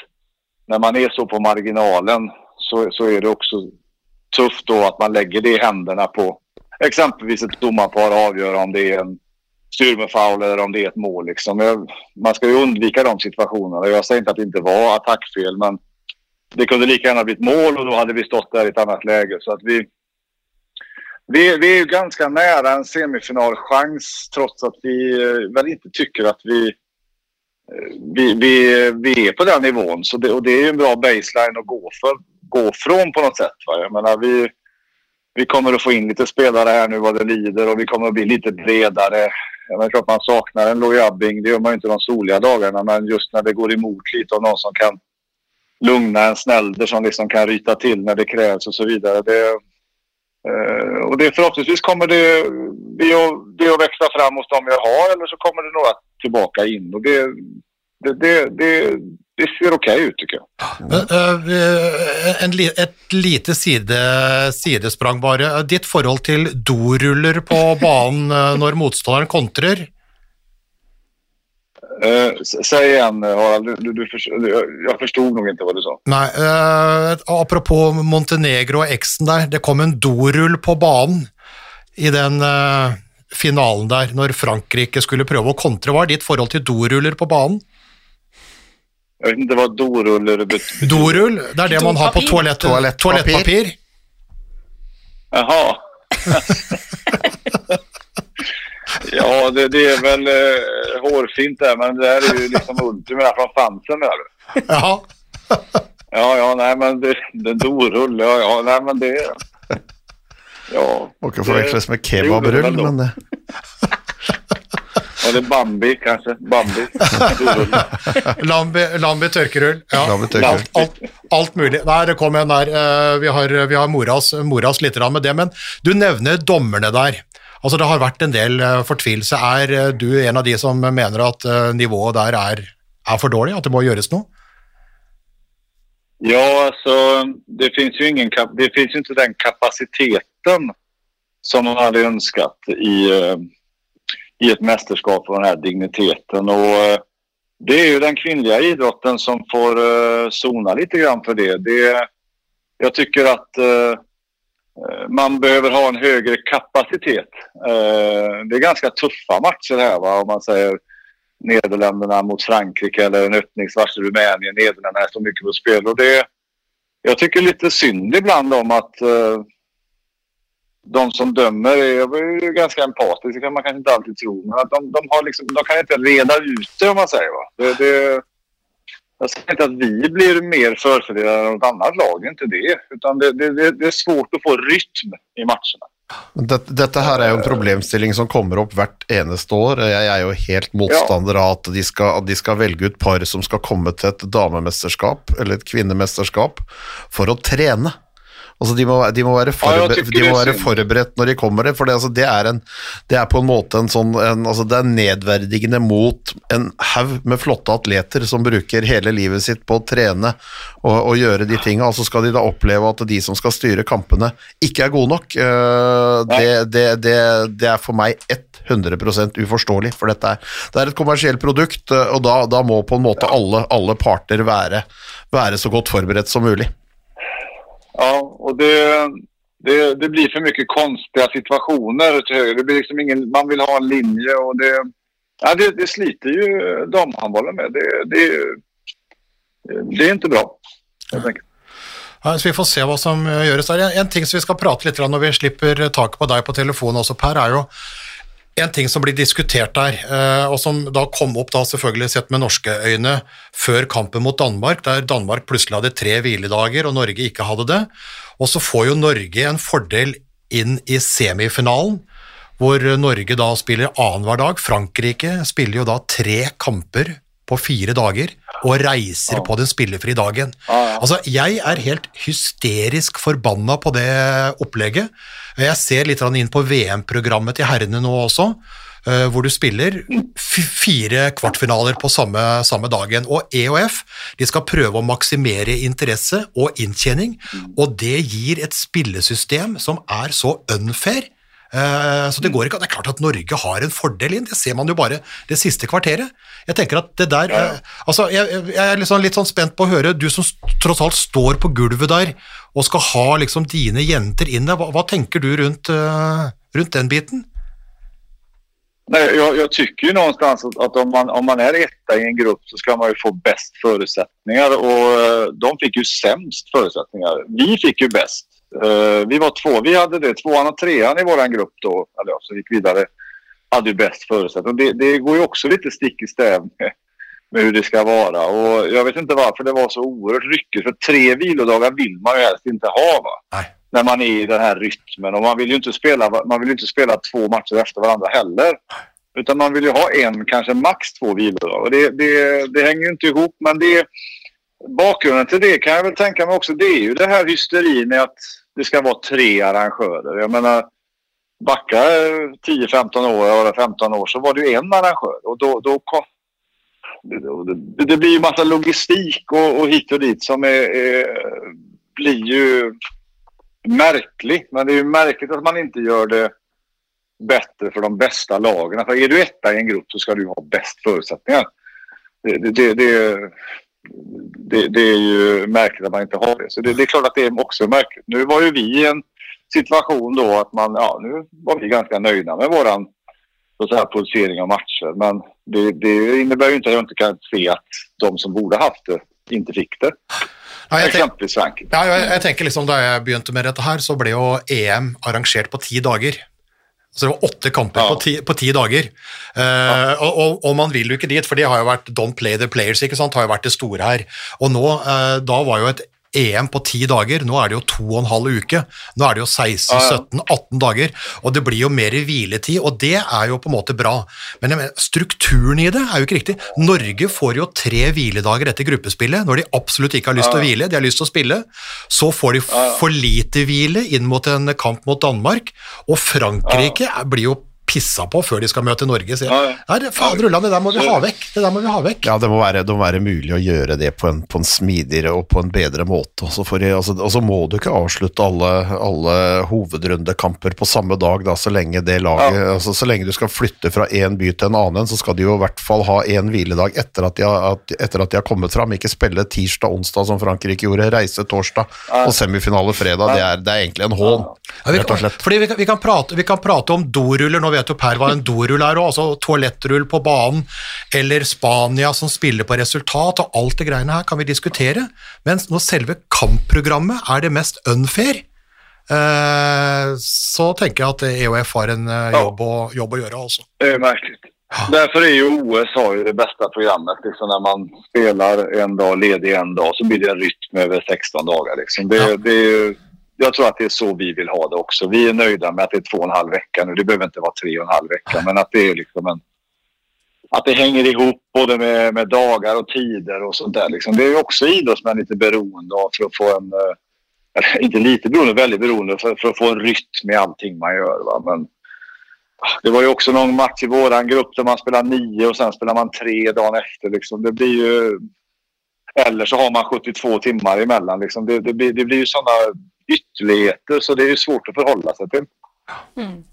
när man är så på marginalen så, så är det också tufft då att man lägger det i händerna på exempelvis ett domarpar och avgöra om det är en styrmefoul eller om det är ett mål. Liksom. Jag- Man ska ju undvika de situationerna. Jag säger inte att det inte var attackfel men det kunde lika gärna blivit mål och då hade vi stått där i ett annat läge. Så att vi, vi, vi är ju ganska nära en semifinalchans trots att vi eh, väl inte tycker att vi, eh, vi, vi, vi är på den nivån. Så det, och det är en bra baseline att gå, för, gå från på något sätt. Va? Jag menar, vi, vi kommer att få in lite spelare här nu vad det lider och vi kommer att bli lite bredare. Jag menar, klart man saknar en lojabbing, det gör man ju inte de soliga dagarna men just när det går emot lite av någon som kan lugna en snälder som liksom kan ryta till när det krävs och så vidare. Det, eh, och det förhoppningsvis kommer det, det, det att växa fram hos dem jag har eller så kommer det några tillbaka in och det, det, det, det, det ser ok ut tycker jag. Men, øh, en, et lite side, sidesprang bare. Ditt forhold til doruller på banen øh, når motstanderen kontrer? Uh, si igen Harald, du, du, du jeg forsto nok ikke hva du sa. Nei, uh, apropos Montenegro og eksen der, det kom en dorull på banen i den uh, finalen der, når Frankrike skulle prøve å kontre. Hva er ditt forhold til doruller på banen? Jag vet ikke hva doruller betyder. Dorull, det er det man har på toalett, toalett, Toalettpapir. Jaha. ja, det, det er vel uh, hårfint det, men det er jo ju liksom Ultima fra fansen der. du? Ja. Ja, ja, nej men det, det dorull, ja, ja, nei, men det... Ja. Må ikke forveksles med kebabrull, men det, Det Bambi kanskje. Bambi. Lambi, Lambi tørkerull. Ja. Lambi tørkerull. Alt, alt, alt mulig. Nei, det kom en der. eh, Vi har, vi har mora oss, litt med det, men du nevner dommerne der. Altså, Det har vært en del eh, fortvilelse. Er eh, du en av de som mener at nivået der er, er for dårlig, at det må gjøres noe? Ja, altså det fins jo ingen kap- det finns ju inte den kapasiteten som man hadde ønsket i, i ett mästerskap av den här digniteten. Och eh, det är ju den kvinnliga idrotten som får eh, sona lite grann för det. det jag tycker att eh, man behöver ha en högre kapacitet. Det är ganska tuffa matcher här va, om man säger Nederländerna mot Frankrike eller en öppningsmatch i Rumänien. Är så mycket på spel. Och det, jag tycker synd ibland om att de som dömer är, ju ganska empatiska kan man kanske inte alltid tro. Men att de, de, har liksom, de kan inte reda ut det om man säger. Va? Det, det, jag säger inte att vi blir mer förfördelade än något annat lag, inte det. Utan det, det, det, är svårt att få rytm i matcherna. Dette her er jo en problemstilling som kommer opp hvert eneste år. Jeg er jo helt motstander av at de, skal, at de skal velge ut par som skal komme til et damemesterskap eller et kvinnemesterskap for å trene. Altså de må, de må, være, Ja, forberedt, de må være forberedt når de kommer for det, altså, det, er en, det er på en måte en sånn en, altså, Det er nedverdigende mot en haug med flotte atleter som bruker hele livet sitt på å trene og, og gjøre de tinga, og så skal de da oppleve at de som skal styre kampene, ikke er gode nok. Eh, det, det, det, det er for meg 100% uforståelig, for dette er, det er et kommersielt produkt, eh, og da, da må på en måte alle, alle parter være, være så godt forberedt som mulig. Ja, och det, det, det blir för mycket konstiga situationer. Det blir liksom ingen, man vill ha en linje och det, ja, det, det sliter ju damhandbollen med. Det, det, det är inte bra. helt enkelt. Så Vi får se hva som eh, gjøres der. En ting som vi skal prate litt om når vi slipper taket på deg på telefonen også, Per, er jo en ting som blir diskutert der, eh, og som da kom opp da selvfølgelig sett med norske øyne før kampen mot Danmark, der Danmark plutselig hadde tre hviledager og Norge ikke hadde det. Og så får jo Norge en fordel inn i semifinalen, hvor Norge da spiller annenhver dag. Frankrike spiller jo da tre kamper på fire dager og reiser på den spillefrie dagen. Altså, Jeg er helt hysterisk forbanna på det opplegget. Jeg ser litt inn på VM-programmet til herrene nå også, eh, hvor du spiller fire kvartfinaler på samme, samme dagen. Og EOF de skal prøve å maksimere interesse og inntjening, og det gir et spillesystem som er så unfair. Eh, Så det går ikke. Det er klart at Norge har en fordel inn, det ser man jo bare det siste kvarteret. Jeg tenker at det der, eh, altså jeg, jeg er liksom litt sånn spent på å høre, du som tross alt står på gulvet der og skal ha liksom dine jenter inn der, hva, hva tenker du rundt, eh, rundt den biten? Nej, jag, jag tycker ju någonstans att, att om, man, om man är etta i en grupp så ska man ju få bäst förutsättningar och eh, de fick ju sämst förutsättningar. Vi fick ju bäst. Eh, vi var två, vi hade det, tvåan och trean i vår grupp då, eller ja, så gick vidare, hade ju bäst förutsättningar. Det, det går ju också lite stick i stäv med, med hur det ska vara och jag vet inte varför det var så oerhört ryckigt för tre vilodagar vill man ju helst inte ha va Nej. när man är i den här rytmen. Och man vill ju inte spela, man vill inte spela två matcher efter varandra heller. Utan man vill ju ha en, kanske max två vilodagar. Och det, det, det hänger ju inte ihop. Men det, bakgrunden till det kan jag väl tänka mig också. Det är ju det här hysterin med att det ska vara tre arrangörer. Jag menar, backa eh, 10-15 år eller 15 år så var det ju en arrangör. Och då, då kom, det blir ju massa logistik och, och hit och dit som är, är, blir ju märklig. Men det är ju märkligt att man inte gör det bättre för de bästa lagen. För är du etta i en grupp så ska du ha bäst förutsättningar. Det, det, det, det, det, är ju märkligt att man inte har det. Så det, det är klart att det är också märkligt. Nu var ju vi i en situation då att man, ja nu var vi ganska nöjda med våran så säga, producering av matcher. Men det, det innebär ju inte att jag inte kan se att de som borde haft det inte fick det. Ja, jeg, tenk, ja, jeg, jeg tenker liksom Da jeg begynte med dette her, så ble jo EM arrangert på ti dager. Så det var åtte kamper Ja. på, ti, på ti dager. Eh, og, og, og man vil jo ikke dit, for det har jo vært don't play the players, ikke sant, har jo vært det store her. Og nå, uh, da var jo et EM på ti dager, nå er det jo to og en halv uke. Nå er det jo 16-17-18 dager, og det blir jo mer i hviletid, og det er jo på en måte bra. Men mener, strukturen i det er jo ikke riktig. Norge får jo tre hviledager etter gruppespillet, når de absolutt ikke har lyst til å hvile, de har lyst til å spille. Så får de for lite hvile inn mot en kamp mot Danmark, og Frankrike blir jo pissa på før de skal møte Norge. Sier Ja, ja. Fader ullan, det der må vi ha vekk. Det der må vi ha vekk. Ja, det må være, det må være mulig å gjøre det på en, på en smidigere og på en bedre måte. Og så, får altså, må du ikke avslutte alle, alle hovedrundekamper på samme dag, da, så lenge det laget altså, Så lenge du skal flytte fra én by til en annen, så skal de jo i hvert fall ha én hviledag etter at, de har, at, etter at de har kommet fram. Ikke spille tirsdag-onsdag som Frankrike gjorde, reise torsdag og semifinale fredag. Det er, det er egentlig en hån, Ja, vi, rett og slett. fordi vi, kan- vi, kan prate, vi kan prate om doruller, nå vet jo Per hva en dorull er, også, altså toalettrull på banen, eller Spania som spiller på resultat, og alt det greiene her kan vi diskutere, mens når selve kampprogrammet er det mest unfair, eh, så tenker jeg at EOF har en eh, jobb, å, jobb å gjøre altså. Det er merkelig. Derfor er jo OS har ju det bästa programmet. Liksom när man spelar en dag, ledig en dag, så blir det en rytm over 16 dager. Liksom. Det, Ja. det er ju- jag tror att det är så vi vill ha det också. Vi är nöjda med att det är två och en halv vecka nu. Det behöver inte vara tre och en halv vecka. Men att det är liksom en... Att det hänger ihop både med, med dagar och tider och sånt där. Liksom. Det är ju också idrottsmän lite beroende av för att få en... eh, Eller, inte lite beroende, väldigt beroende för, för att få en rytm i allting man gör. Va? Men, det var ju också någon match i våran grupp där man spelar nio och sen spelar man tre dagen efter. Liksom. Det blir ju... Eller så har man 72 timmar emellan. Liksom. Det, det, blir, det blir ju sådana ytterligheter så det är ju svårt att förhålla sig till. Mm.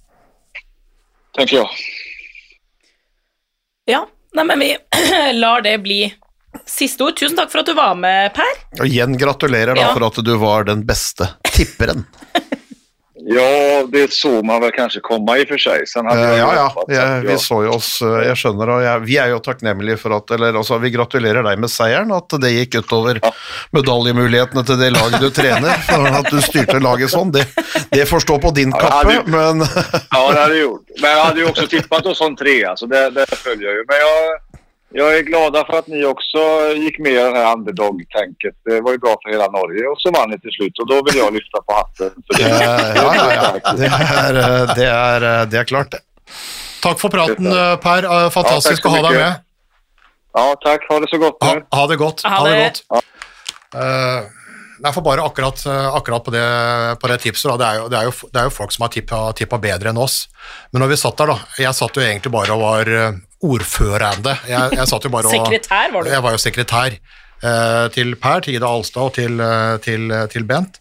Tänker jag. Ja, nei, men vi lar det bli siste ord. Tusen takk for at du var med, Per. Og igjen gratulerer da Ja. for at du var den beste tipperen. Ja, det så man vel kanskje komma i og for seg. Eh, ja, ja. Jeg, vi så jo oss eh, Jeg skjønner, og jeg, vi er jo takknemlige for at Eller altså, vi gratulerer deg med seieren, at det gikk utover medaljemulighetene til det laget du trener. For at du styrte laget sånn, det, det får stå på din Ja, kappe, det- men Ja, det hadde gjort. Men jeg hadde jo også tippet oss som tre, altså. det, det følger ju. Men jag, jag är glada för att ni också gick med i det här underdog-tänket. Det var ju bra för hela Norge och så vann ni till slut och då vill jag lyfta på hatten eh, det. ja, ja, ja. Det er, eh, det er, eh, det er klart, det. Takk for praten, eh, Per. Eh, Fantastisk Ja, å ha deg med. Ja, takk. Ha det så godt. Ha, ha det godt. Ha Ha det det. godt. Ja. Nei, for bare akkurat, eh, akkurat på, det, på det tipset, da. Det er jo, det er jo, det er jo folk som har tippa, tippa bedre enn oss. Men når vi satt der, da Jeg satt jo egentlig bare og var eh, ordførende. Jeg, jeg satt jo bare og Sekretær var du. Jeg var jo sekretær eh, til Per, til Ida Alstad og til, eh, til, til Bent.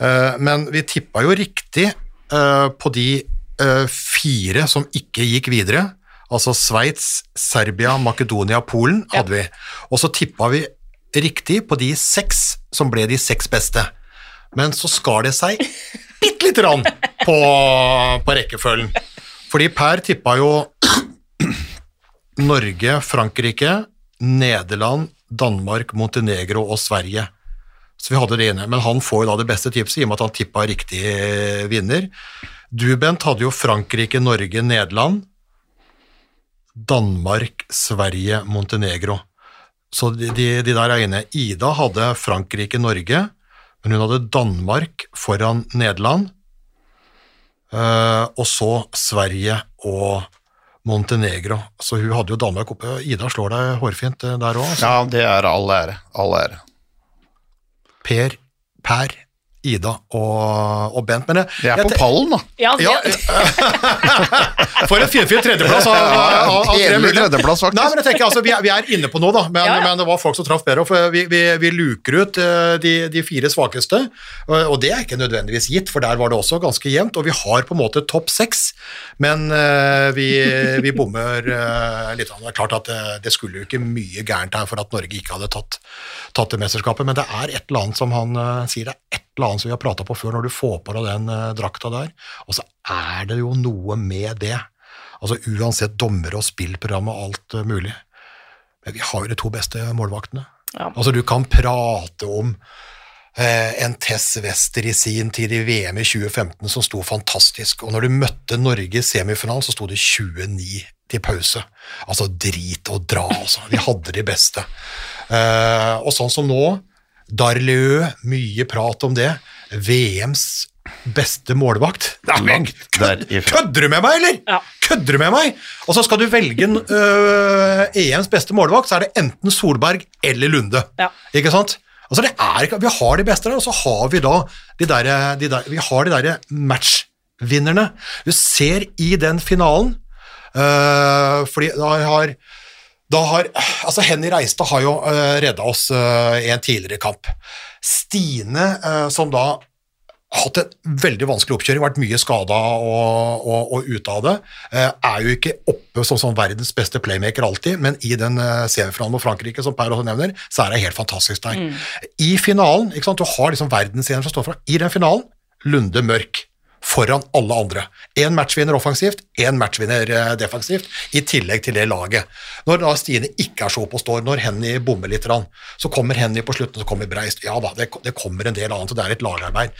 Eh, men vi tippa jo riktig eh, på de eh, fire som ikke gikk videre. Altså Sveits, Serbia, Makedonia, Polen hadde vi. Og så tippa vi riktig på de seks som ble de seks beste. Men så skar det seg bitte lite grann på, på rekkefølgen. Fordi Per tippa jo Norge, Frankrike, Nederland, Danmark, Montenegro og Sverige. Så vi hadde det inne. Men han får jo da det beste tipset, i og med at han tippa riktig eh, vinner. Du, Bent, hadde jo Frankrike, Norge, Nederland. Danmark, Sverige, Montenegro. Så de, de, de der er inne. Ida hadde Frankrike, Norge, men hun hadde Danmark foran Nederland. Eh, og så Sverige og Montenegro. Så hun hadde jo Danmark oppe. Ida slår deg hårfint eh, der òg. Ja, det er all ære. All ære. Per, Per, Ida og, og Bent. Men jeg, Det er jeg på pallen, da. Ja, Ja, For en finfin tredjeplass av, av, av, tredjeplass, faktisk. Nei, men jeg tenker, altså, vi, er, vi er inne på noe, da, men, Ja, ja. men det var folk som traff bedre. For vi, vi, vi luker ut eh, de, de fire svakeste, og, det er ikke nødvendigvis gitt, for der var det også ganske jevnt. Og vi har på en måte topp seks, men eh, vi, vi bommer eh, litt. Det er klart at det, det skulle jo ikke mye gærent her for at Norge ikke hadde tatt, tatt det mesterskapet, men det er et eller annet som han sier, det er et eller annet som vi har prata på før, når du får på deg den eh, drakta der. Og så er det jo noe med det. Altså Uansett dommer og spillprogram og alt eh, mulig. Men vi har jo de to beste målvaktene. Ja. Altså Du kan prate om eh, en Tess Wester i sin tid i VM i 2015 som sto fantastisk, og når du møtte Norge i semifinalen, så sto det 29 til pause. Altså drit og dra, altså. Vi hadde de beste. Eh, og sånn som nå, Darleux, mye prat om det. VMs beste målvakt. Nei, er. Kødder du med meg, eller? Ja. Kødder du med meg? Og så skal du velge en, øh, EMs beste målvakt, så er det enten Solberg eller Lunde. Ja. Ikke sant? Altså det er ikke, Vi har de beste der, og så har vi da de der, de der, vi har de der matchvinnerne. Du ser i den finalen øh, fordi da har da har, altså Henny Reistad har jo uh, redda oss uh, i en tidligere kamp. Stine, uh, som da hatt en veldig vanskelig oppkjøring, vært mye skada og, og, og ute av det. uh, er jo ikke oppe som, som verdens beste playmaker alltid, men i den uh, semifinalen mot Frankrike, som Per også nevner, så er det helt fantastisk der. I finalen, ikke sant, du har liksom verdensscener som står fra, i den finalen, Lunde Mørk. Foran alle andre. Én matchvinner offensivt, én matchvinner eh, defensivt, i tillegg til det laget. Når da Stine ikke er så oppe og står, når Henny bommer litt, så kommer Henny på slutten, så kommer Breist. Ja da, det, det kommer en del annet, og det er et lagarbeid.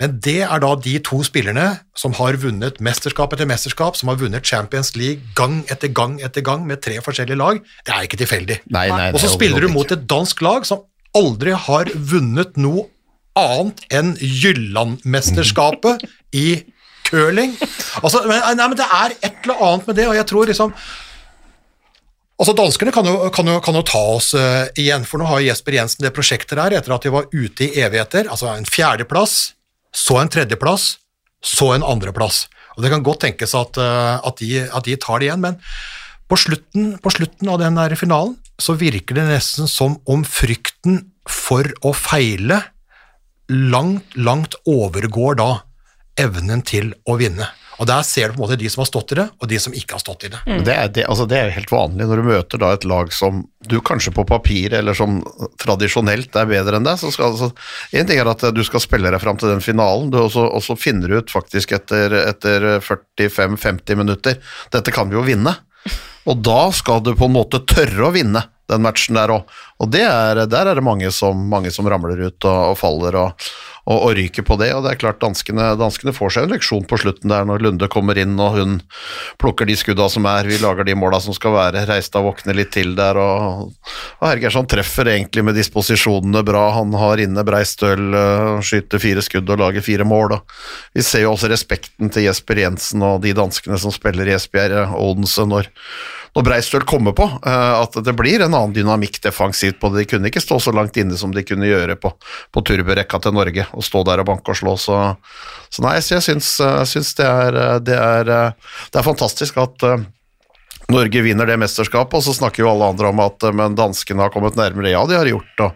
Men det er da de to spillerne som har vunnet mesterskap etter mesterskap, som har vunnet Champions League gang etter gang etter gang med tre forskjellige lag. Det er ikke tilfeldig. Nei, nei, Og så spiller du mot et dansk lag som aldri har vunnet noe annet enn Jylland-mesterskapet i curling. Altså, men, nei, men det er et eller annet med det, og jeg tror liksom Altså, Danskene kan jo, kan jo, kan jo ta oss uh, igjen, for nå har Jesper Jensen det prosjektet der etter at de var ute i evigheter. Altså en fjerdeplass, så en tredjeplass, så en andreplass. Og Det kan godt tenkes at, uh, at, de, at de tar det igjen, men på slutten, på slutten av den der finalen så virker det nesten som om frykten for å feile langt, langt overgår da evnen til å vinne. Og Der ser du på en måte de som har stått i det, og de som ikke har stått i det. Mm. Det er, det, altså det er helt vanlig når du møter da et lag som du kanskje på papir eller som tradisjonelt er bedre enn deg. så altså, En ting er at du skal spille deg fram til den finalen, du også, og så finner ut faktisk etter, etter 45-50 minutter dette kan vi jo vinne. Og da skal du på en måte tørre å vinne den matchen der òg. Og er, der er det mange som, mange som ramler ut og, og faller og, og, og, ryker på det. Og det er klart danskene, danskene får seg en leksjon på slutten der når Lunde kommer inn og hun plukker de skudda som er, vi lager de måla som skal være, Reistad våkner litt til der. Og, og Hergersson treffer egentlig med disposisjonene bra. Han har inne Breistøl, uh, skyter fire skudd og lager fire mål. Vi ser jo også respekten til Jesper Jensen og de danskene som spiller i Esbjerg Odense når når Breistøl kommer på, at det blir en annen dynamikk defensivt på det. De kunne ikke stå så langt inne som de kunne gjøre på, på turborekka til Norge, og stå der og banke og slå. Så, så nei, så jeg syns, syns det, er, det, er, det, er, fantastisk at Norge vinner det mesterskapet, og så snakker jo alle andre om at men danskene har kommet nærmere. Ja, de har gjort det.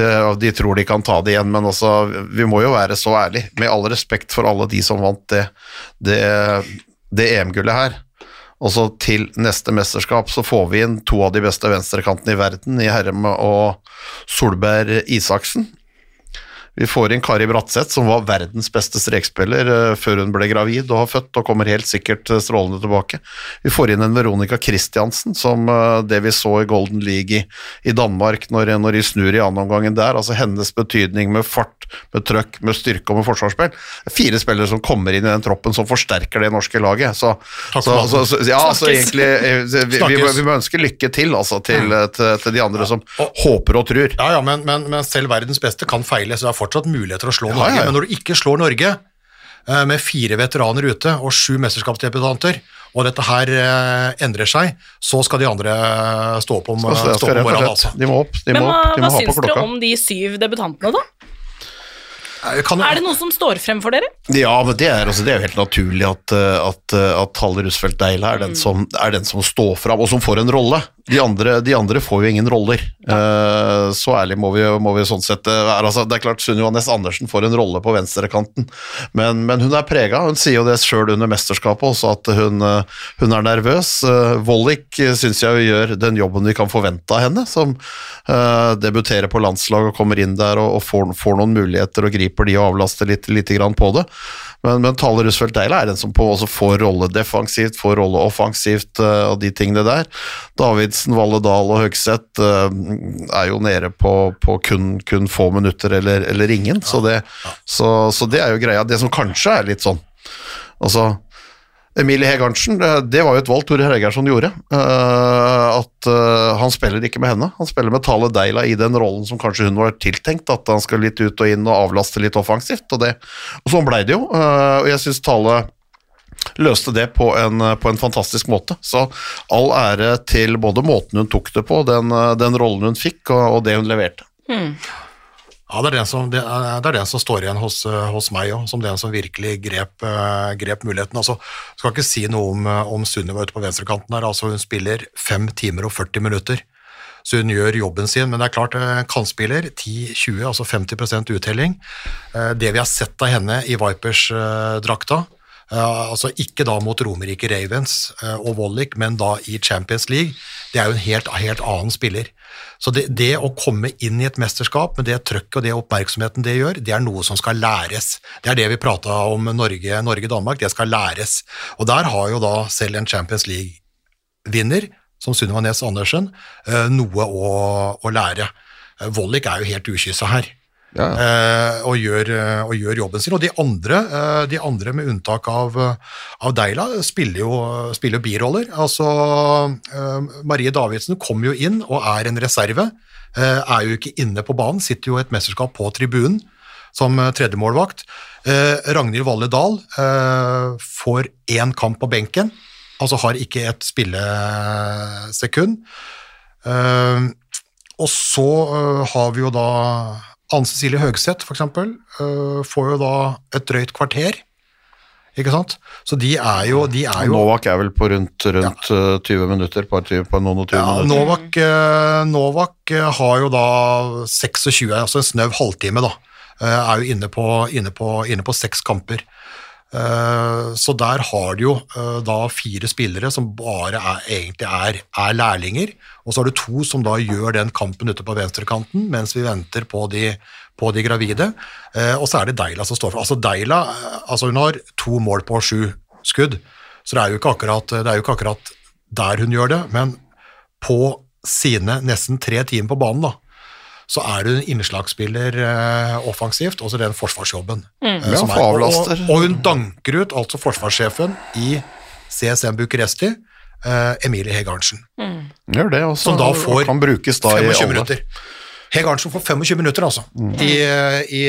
Det, de tror de kan ta det igjen, men også, vi må jo være så ærlige, med all respekt for alle de som vant det, det, det EM-gullet her og så til neste mesterskap så får vi inn to av de beste venstrekantene i verden, i Herrem og Solberg Isaksen. Vi får inn Kari Bratseth, som var verdens beste strekspiller uh, før hun ble gravid og har født, og kommer helt sikkert uh, strålende tilbake. Vi får inn en Veronica Christiansen, som uh, det vi så i Golden League i, i Danmark, når, når, de snur i annenomgangen der. Altså hennes betydning med fart, med trøkk, med styrke og med forsvarsspill. Fire spillere som kommer inn i den troppen som forsterker det norske laget. Så, så, så, så ja, så egentlig vi, vi, vi, må ønske lykke til, altså, til, til, til de andre som ja. håper og tror. Ja, ja, men, men, men selv verdens beste kan feile. så det er fortsatt muligheter å slå ja, Norge, ja. men når du ikke slår Norge eh, med fire veteraner ute og sju mesterskapsdebutanter, og dette her eh, endrer seg, så skal de andre stå opp om, stå stå opp om morgenen. Altså. De må opp. De men må, de må hva syns dere om de syv debutantene, da? Kan er det noe som står frem for dere? Ja, men det er, altså, det er jo helt naturlig at, at, at Halle Rusfeldt Deila er, mm. er, den som står frem, og som får en rolle. De andre, de andre, får jo ingen roller. Uh, så ærlig må vi, må vi sånn sett være. Altså, det er klart Sunniva Næss Andersen får en rolle på venstrekanten, men, men hun er prega. Hun sier jo det sjøl under mesterskapet også, at hun, uh, hun er nervøs. Vollik syns jeg gjør den jobben vi kan forvente av henne, som debuterer på landslag og kommer inn der og, og får, får, noen muligheter og griper de og avlaster litt, litt på det. Men, men Tale Roosevelt Deila er den som på, også får rolle defensivt, får rolle offensivt og de tingene der. Davidsen, Valledal og Høgseth er jo nede på, på kun, kun, få minutter eller, eller ingen, ja, så, det, så, så, det er jo greia. Det som kanskje er litt sånn Altså Emilie Hegarnsen, det var jo et valg Tore Hergersson gjorde. At han spiller ikke med henne. Han spiller med Tale Deila i den rollen som kanskje hun var tiltenkt, at han skal litt ut og inn og avlaste litt offensivt. Og, det, og sånn blei det jo. Og jeg syns Tale løste det på en, på en, fantastisk måte. Så all ære til både måten hun tok det på, den, den rollen hun fikk, og, og det hun leverte. Hmm. Ja, det er den som, det er, det den som står igjen hos, eh, hos meg òg, som den som virkelig grep, uh, grep muligheten. Altså, skal ikke si noe om, eh, om Sunniva ute på venstrekanten her. Altså, hun spiller 5 timer og 40 minutter. Så hun gjør jobben sin, men det er klart, kantspiller 10-20, altså 50% uttelling. Det vi har sett av henne i Vipers-drakta, altså Ikke da mot Romerike Ravens uh, og Wollick, men da i Champions League. Det er jo en helt, helt annen spiller. Så det, det, å komme inn i et mesterskap med det trøkket og det oppmerksomheten det gjør, det er noe som skal læres. Det er det vi prata om Norge-Danmark, det skal læres. Og der har jo da selv en Champions League-vinner, som Sunniva Nes Andersen, eh, noe å, å lære. Wollick er jo helt ukyssa her. Ja. Eh, og, gjør, eh, og, gjør, jobben sin. Og de andre, eh, de andre med unntak av, av Deila, spiller jo, spiller biroller. Altså, Marie Davidsen kom jo inn og er en reserve. er jo ikke inne på banen, sitter jo et mesterskap på tribunen som tredjemålvakt. Ragnhild Valle Dahl får én kamp på benken, altså har ikke et spillesekund. og så har vi jo da Anne Cecilie Høgseth, eksempel, uh, får jo da et drøyt kvarter. Ikke sant? Så de er jo, de er jo Novak er vel på rundt, rundt ja. 20 eh, minutter? På, på noen og 20 ja, minutter. Novak, uh, Novak har jo da 26, altså en snau halvtime, da. Er jo inne på, inne på, inne på seks kamper. Eh, Så der har du jo eh, da fire spillere som bare er, egentlig er, er lærlinger, og så har du to som da gjør den kampen ute på venstrekanten mens vi venter på de, på de gravide, Eh, og så er det Deila som står for. Altså Deila altså hun har to mål på sju skudd, så det er jo ikke akkurat, det er jo ikke akkurat der hun gjør det, men på sine nesten tre timer på banen da, så er du en innslagsspiller eh, offensivt, og så den forsvarsjobben. Mm. Ja, som for er- og, og, hun danker ut altså forsvarssjefen i CSM Bucuresti, eh, Emilie Hege Arntzen, Gjør det, også, som da får kan brukes da i 25 alle. minutter. Hege Arntzen får 25 minutter, altså, i, i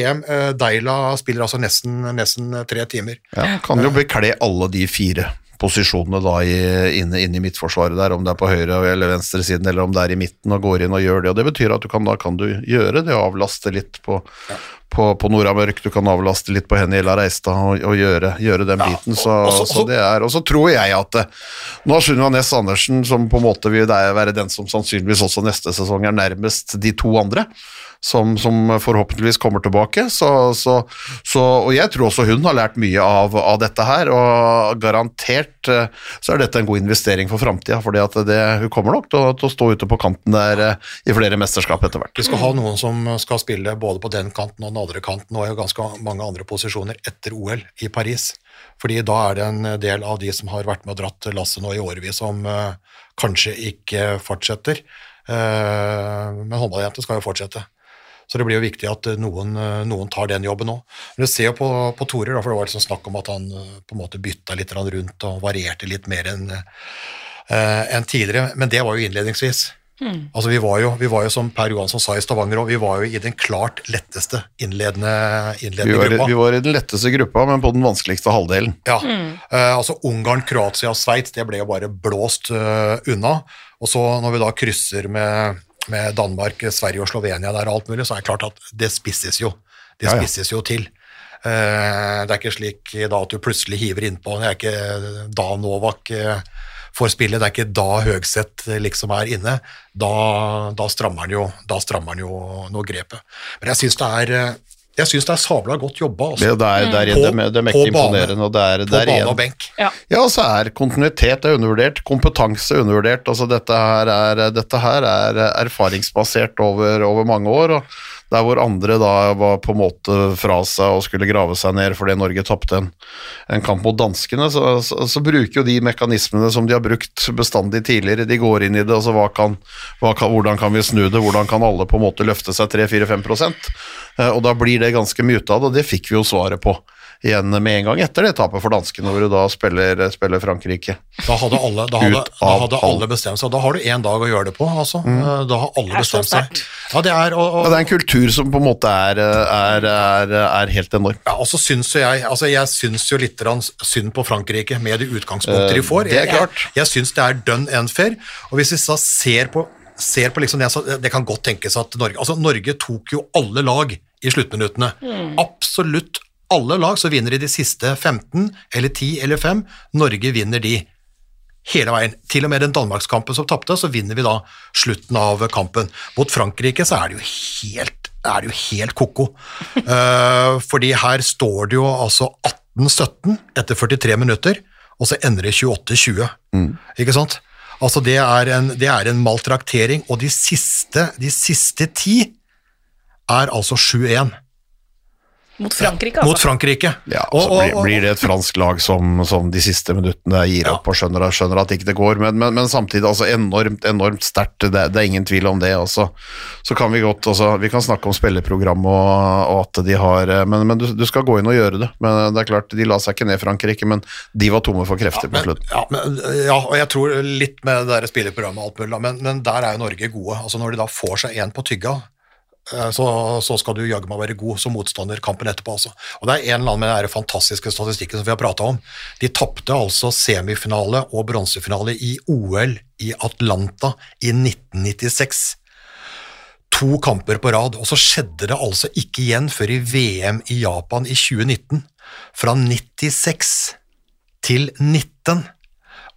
EM. Eh, Deila spiller altså nesten, nesten tre timer. Ja, kan jo bekle alle de fire posisjonene da i, inne, inne i midtforsvaret der, om det er på høyre eller venstre siden, eller om det er i midten, og går inn og gjør det. og Det betyr at du kan, da kan du gjøre det, avlaste litt på, på, på Nora Mørk, du kan avlaste litt på Henny Ella Reistad og, og gjøre, gjøre den biten. Så, og så- så det er, og så tror jeg at eh, nå har Sunniva Næss Andersen, som på en måte vil være den som sannsynligvis også neste sesong er nærmest de to andre, som, som forhåpentligvis kommer tilbake. Så, så, så, og jeg tror også hun har lært mye av, av dette her, og garantert eh, så er dette en god investering for framtida, for hun kommer nok til til å stå ute på kanten der eh, i flere mesterskap etter hvert. Vi skal ha noen som skal spille både på den kanten og den andre kanten, og i ganske mange andre posisjoner etter OL i Paris. Fordi da er det en del av de som har vært med og dratt lasset nå i årevis, som eh, kanskje ikke fortsetter. Men håndballjenter skal jo fortsette. Så det blir jo viktig at eh, noen, eh, noen tar den jobben òg. Men du ser jo på, på Tore, da, for det var liksom snakk om at han eh, på en måte bytta litt rundt og varierte litt mer enn en tidligere, men det var jo innledningsvis. Altså vi var, jo, vi var jo, som Per Johansson sa i Stavanger, òg, vi var jo i den klart letteste innledende, Vi var, gruppa. vi var i den letteste gruppa, men på den vanskeligste halvdelen. Ja, eh, altså Ungarn, Kroatia og Sveits, det ble jo bare blåst uh, unna. Og så når vi da krysser med, med Danmark, Sverige og Slovenia der og alt mulig, så er det klart at det spisses jo. Det Ja, ja. spisses jo til. Eh, det er ikke slik da at du plutselig hiver innpå, det er ikke da Novak eh, får spille, det er ikke da Høgseth eh, liksom er inne. Da, da strammer han jo, da strammer han jo noe grepet. Men jeg syns det er eh, jeg synes det er sabla godt jobba. Det, Altså. På- det, er, mektig bane. imponerende. og er, På det er bane og benk. Ja. Ja, så er kontinuitet er undervurdert, kompetanse er undervurdert. altså Dette her er, dette her er erfaringsbasert over, over mange år. og Der hvor andre da var på en måte fra seg og skulle grave seg ned fordi Norge tapte en, en kamp mot danskene, så, så, så bruker jo de mekanismene som de har brukt bestandig tidligere. De går inn i det, altså hva kan, hva kan, hvordan kan vi snu det, hvordan kan alle på en måte løfte seg 3-4-5 Eh, Og da blir det ganske mye ut av det, og det fikk vi jo svaret på igjen med en gang etter det tapet for danskene, hvor du da spiller, spiller Frankrike. Da hadde alle, da hadde, Ut da hadde hall. alle bestemt seg. Da har du én dag å gjøre det på, altså. Mm. Da har alle bestemt seg. Ja, det er, og, Ja, og, det er en kultur som på en måte er, er, er, er helt enorm. ja, altså syns jo jeg altså Jeg syns jo litt synd på Frankrike med de utgangspunkter de får. Eh, det er klart. Jeg, jeg syns det er done unfair. Og hvis vi så ser på, ser på liksom det, så det kan godt tenkes at Norge Altså, Norge tok jo alle lag i sluttminuttene. Absolutt alle lag. Så vinner de de siste 15 eller 10 eller 5. Norge vinner de. hele veien. Til og med den Danmarkskampen som tapte, så vinner vi da slutten av kampen. Mot Frankrike så er det jo helt, er det jo helt ko-ko. Eh, fordi her står det jo altså 18-17 etter 43 minutter, og så ender det 28-20. Ikke sant? Altså det er, en, det er en maltraktering, og de siste, de siste ti er altså 7-1 Mot Frankrike, altså. mot Frankrike. Ja, Og- så og- blir, blir det et fransk lag som, som de siste minuttene gir Ja. opp og skjønner, skjønner at ikke det går, men, men, men samtidig altså enormt, enormt sterkt, det, det er ingen tvil om det. Også. Så kan vi godt, også, vi kan snakke om spilleprogram og, og at de har eh, Men, men du, du skal gå inn og gjøre det. Men det er klart, de la seg ikke ned Frankrike, men de var tomme for krefter på Men, slutten. ja, ja, og jeg tror litt med det der spillerprogrammet og alt mulig, men, men der er jo Norge gode. Altså Når de da får seg en på tygga, eh, så, så skal du jaggu meg være god som motstander kampen etterpå. Altså. Og Det er en eller annen med den fantastiske statistikken som vi har prata om. De tapte altså semifinale og bronsefinale i OL i Atlanta i 1996 to kamper på rad, og så skjedde det altså ikke igjen før i VM i Japan i 2019. Fra 96 til 19.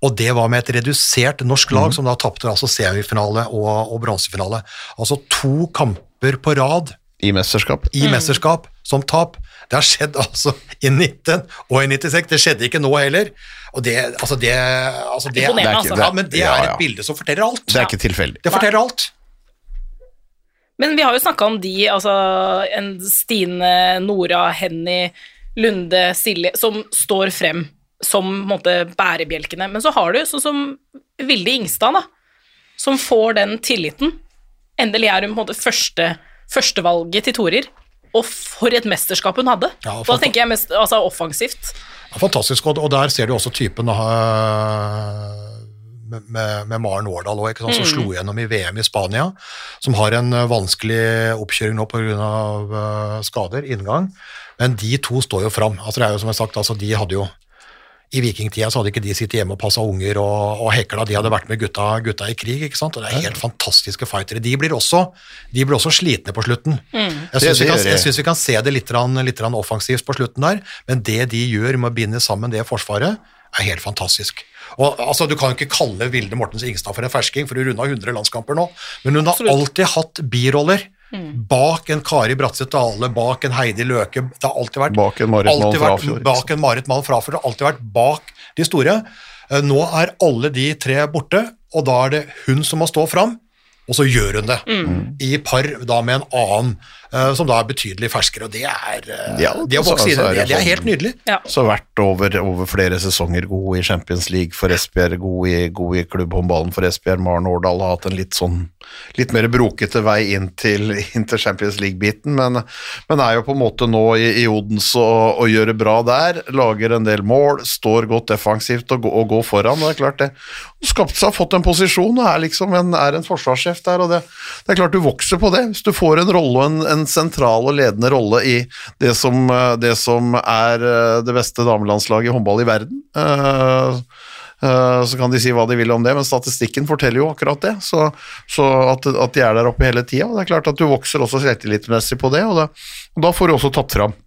Og det var med et redusert norsk lag, som da tapte altså semifinale og, og bronsefinale. Altså to kamper på rad I mesterskap. i mesterskap som tap. Det har skjedd altså i 19 og i 96. Det skjedde ikke nå heller. Og det, altså det, altså det, det er altså. ikke- Ja, men det Ja, er et bilde som forteller alt. Det er ikke tilfeldig. Det forteller alt. Men vi har jo snakka om de, altså en Stine, Nora, Henny, Lunde, Silje, som står frem som på en måte, bærebjelkene. Men så har du sånn som Vilde Ingstad, da, som får den tilliten. Endelig er hun på en måte første, førstevalget til torer. Og for et mesterskap hun hadde. Ja, da tenker jeg mest altså, offensivt. Ja, fantastisk, og, og der ser du også typen uh, med, med, med Maren Årdal òg, som mm. slo gjennom i VM i Spania, som har en uh, vanskelig oppkjøring nå pga. Uh, skader, inngang, men de to står jo fram. Altså, det er jo som jeg sagt, altså, de hadde jo i vikingtida så hadde ikke de sittet hjemme og passa unger og, og hekla, de hadde vært med gutta, gutta i krig. ikke sant? Og Det er helt fantastiske fightere. De blir også, de blir også slitne på slutten. Jeg syns vi, vi kan se det litt, litt offensivt på slutten der, men det de gjør med å binde sammen det forsvaret, er helt fantastisk. Og altså, Du kan jo ikke kalle Vilde Mortens Ingstad for en fersking, for hun runda 100 landskamper nå, men hun har alltid hatt biroller. Bak en Kari Bratseth Dale, bak en Heidi Løke Det har alltid vært Bak en Marit alltid Frafjord, Bak en Marit Malm Frafjord. Det har alltid vært bak de store. Eh, Nå er alle de tre borte, og da er det hun som må stå fram, og så gjør hun det. I par da med en annen, som da er betydelig ferskere, og det er eh, Ja, Det å altså, inn i det, det er sånn- helt nydelig. Ja. Så vært over, over flere sesonger god i Champions League for Esbjerg, god i, god i klubbhåndballen for Esbjerg. Maren Årdal har hatt en litt sånn litt mer brokete vei inn til, inn til Champions League-biten, men, men er jo på en måte nå i, i Odense og, og gjør det bra der. Lager en del mål, står godt defensivt og, og går foran. Det er klart det. Skapt seg, fått en posisjon og er liksom en, er en forsvarssjef der, og det, det er klart du vokser på det. Hvis du får en rolle, en, en sentral og ledende rolle i det som, eh, det som er eh, det beste damelandslaget i håndball i verden, eh, så kan de si hva de vil om det, men statistikken forteller jo akkurat det. Så, så at, at de er der oppe hele tida. Det er klart at du vokser også selvtillitsmessig på det, og da, og da får du også tatt fram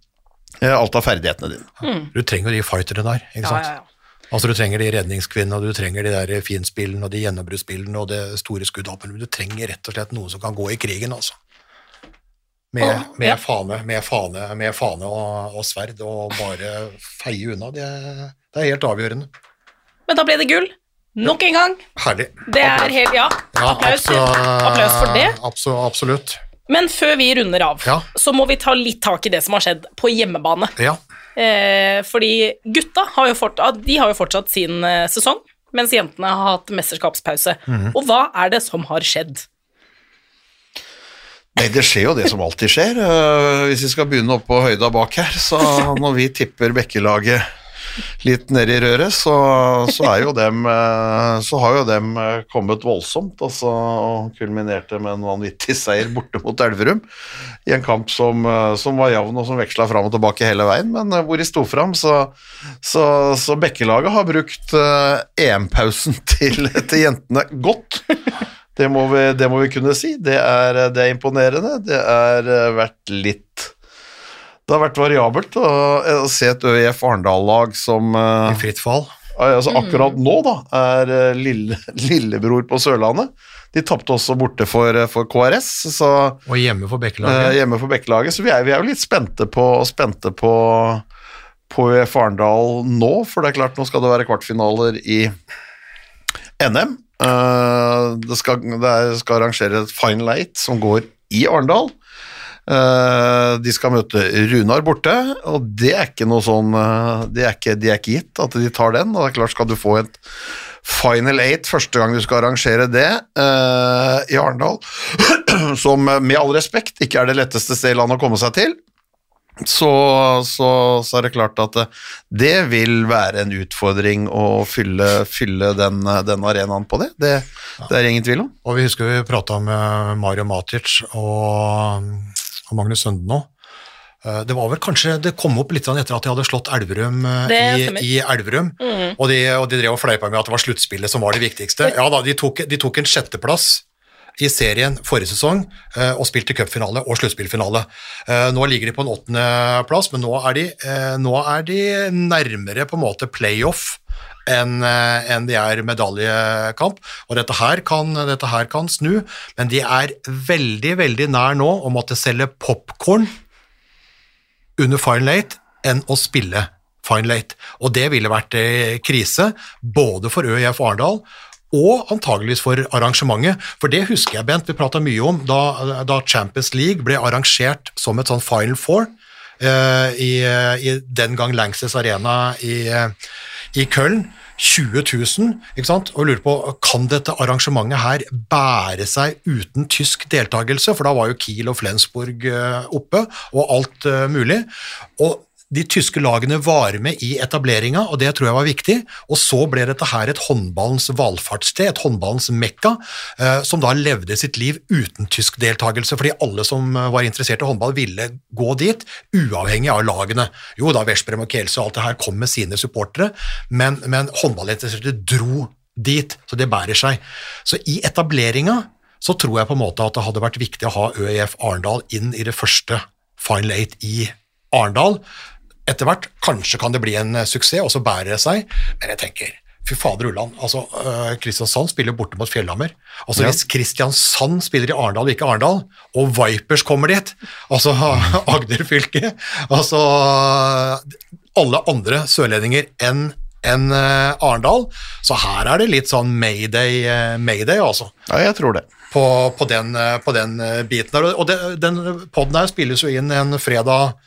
alt av ferdighetene dine. Du trenger de fighterne der. ikke sant? ja, ja. Altså Du trenger de redningskvinnene, og du trenger de der finspillene og de gjennombruddsspillene og det store skuddet. Du trenger rett og slett noen som kan gå i krigen, altså. Med, med ja. fane, med fane, med fane og, og sverd, og bare feie unna. Det, det er helt avgjørende. Men da ble det gull. Nok en gang. Herlig. Det er helt Ja, Ja, applaus, applaus for det. abso- absolutt. Men før vi runder av, Ja. så må vi ta litt tak i det som har skjedd på hjemmebane. Ja. Eh, fordi gutta har jo, fort, de har jo fortsatt sin eh, sesong, mens jentene har hatt mesterskapspause. Mhm. Og hva er det som har skjedd? Nei, det skjer jo det som alltid skjer. Eh, hvis vi skal begynne opp på høyda bak her, så når vi tipper Bekkelaget litt ned i røret, så, så er jo dem eh, Så har jo dem eh, kommet voldsomt, altså, og kulminerte med en vanvittig seier borte mot Elverum. I en kamp som, som var jevn og som veksla fram og tilbake hele veien, men hvor de sto fram, så, så, så Bekkelaget har brukt EM-pausen til, til jentene godt. Det må, vi, det må vi kunne si. Det er, det er imponerende. Det har eh, vært litt Det har vært variabelt å, å se et ØIF Arendal-lag som eh, I fritt fall. altså akkurat nå da, er eh, lille, lillebror på Sørlandet. De tapte også borte for, for KRS, så Og hjemme for eh, Bekkelaget. hjemme for Bekkelaget. Så vi er, vi er jo litt spente på, spente på, på ØIF Arendal nå, for det er klart nå skal det være kvartfinaler i NM. Eh, det, skal, det skal arrangere et Final Eight som går i Arendal. Eh, de skal møte Runar borte, og det er ikke noe sånn eh, det er ikke, De er ikke gitt at de tar den. og det er klart Skal du få et Final Eight første gang du skal arrangere det i Arendal, som med all respekt ikke er det letteste stedet i landet å komme seg til, så, så, så er det klart at eh, det vil være en utfordring å fylle, fylle den, eh, den arenaen på det. det. Det er ingen tvil om. Og vi husker vi prata med Mario Matic og, og Magnus Sønden nå. Eh, Det var vel kanskje, det kom opp litt sånn etter at de hadde slått Elverum eh, i, i Elverum, og, de, og de drev og fleipa med at det var sluttspillet som var det viktigste. Ja da, de tok, de tok en sjetteplass i serien forrige sesong eh, og spilte cupfinale og sluttspillfinale. Eh, nå ligger de på en åttendeplass, men nå er, de, eh, nå er de nærmere på en måte playoff enn en de er medaljekamp. Og dette her, kan, dette her kan snu, men de er veldig, veldig nær nå å måtte selge popkorn under Fine Late enn å spille Fine Late. Og det ville vært krise, både for ØIF Arendal og antageligvis for arrangementet. For det husker jeg, Bent, vi prata mye om da, da Champions League ble arrangert som et sånn Final Four eh, i, i den gang Langsess Arena i, i Köln. 20 000, ikke sant? og lurer på kan dette arrangementet her bære seg uten tysk deltakelse, for da var jo Kiel og Flensburg eh, oppe, og alt eh, mulig. Og de tyske lagene var med i etableringa, og det tror jeg var viktig. Og så ble dette her et håndballens valfartssted, et håndballens mekka, eh, som da levde sitt liv uten tysk deltakelse, fordi alle som eh, var interessert i håndball, ville gå dit, uavhengig av lagene. Jo da, Veszprem og Kielse og alt det her kom med sine supportere, men, men håndballinteresserte dro dit, så det bærer seg. Så i etableringa så tror jeg på en måte at det hadde vært viktig å ha ØIF Arendal inn i det første Final Eight i Arendal. Etter hvert kanskje kan det bli en eh, suksess, og så bærer det seg, men jeg tenker Fy fader Ulland, altså, øh, Kristiansand spiller borte mot Fjellhammer. Altså Ja. Hvis Kristiansand spiller i Arendal ikke Arendal, og Vipers kommer dit, altså Agder fylke Altså alle andre sørlendinger enn enn øh, Arendal, så her er det litt sånn mayday, mayday altså Ja, jeg tror det. på, på, den, eh, på den eh, biten der. Og det, den podden her spilles jo inn en fredag,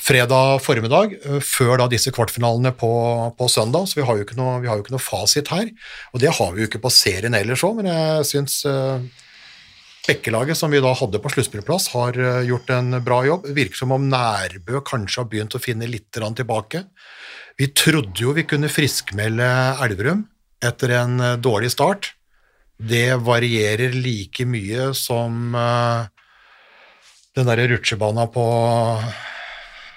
fredag formiddag, eh, før da disse kvartfinalene på, på søndag, så vi har, noe, vi har jo ikke noe fasit her. Og det har vi jo ikke på serien ellers òg, men jeg syns uh, Bekkelaget, som vi da hadde på sluttspillplass, har eh, gjort en bra jobb. Virker som om Nærbø kanskje har begynt å finne litt tilbake. Vi trodde jo vi kunne friskmelde Elverum etter en eh, dårlig start. Det varierer like mye som eh, den derre rutsjebana på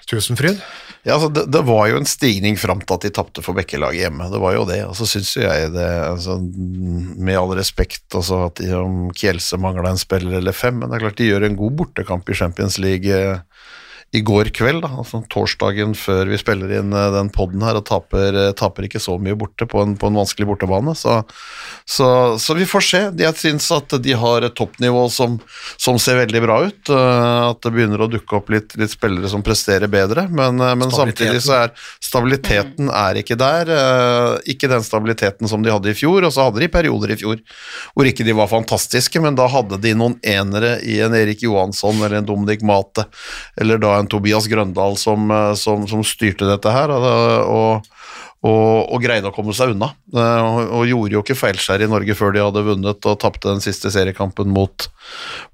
Tusenfryd. Ja, altså, det, det var jo en stigning fram til at de tapte for Bekkelaget hjemme. Det var jo det. Og så syns jo jeg det, altså, med all respekt, altså, at de, om Kjelse mangla en spiller eller fem, men det er klart de gjør en god bortekamp i Champions League eh, i går kveld, da, altså torsdagen før vi spiller inn eh, den poden her, og taper, eh, taper ikke så mye borte på en, på en vanskelig bortebane. Så, så, så vi får se. Jeg syns at de har et toppnivå som, som ser veldig bra ut. eh, At det begynner å dukke opp litt, litt spillere som presterer bedre, men, men samtidig så er stabiliteten er ikke der. Ikke den stabiliteten som de hadde i fjor, og så hadde de perioder i fjor hvor ikke de var fantastiske, men da hadde de noen enere i en Erik Johansson eller en Dominic Mate, eller da en Tobias Grøndal som, eh, som, som styrte dette her, og, og, og, og greide å komme seg unna. Eh, Og, og gjorde jo ikke feilskjær i Norge før de hadde vunnet og tapte den siste seriekampen mot,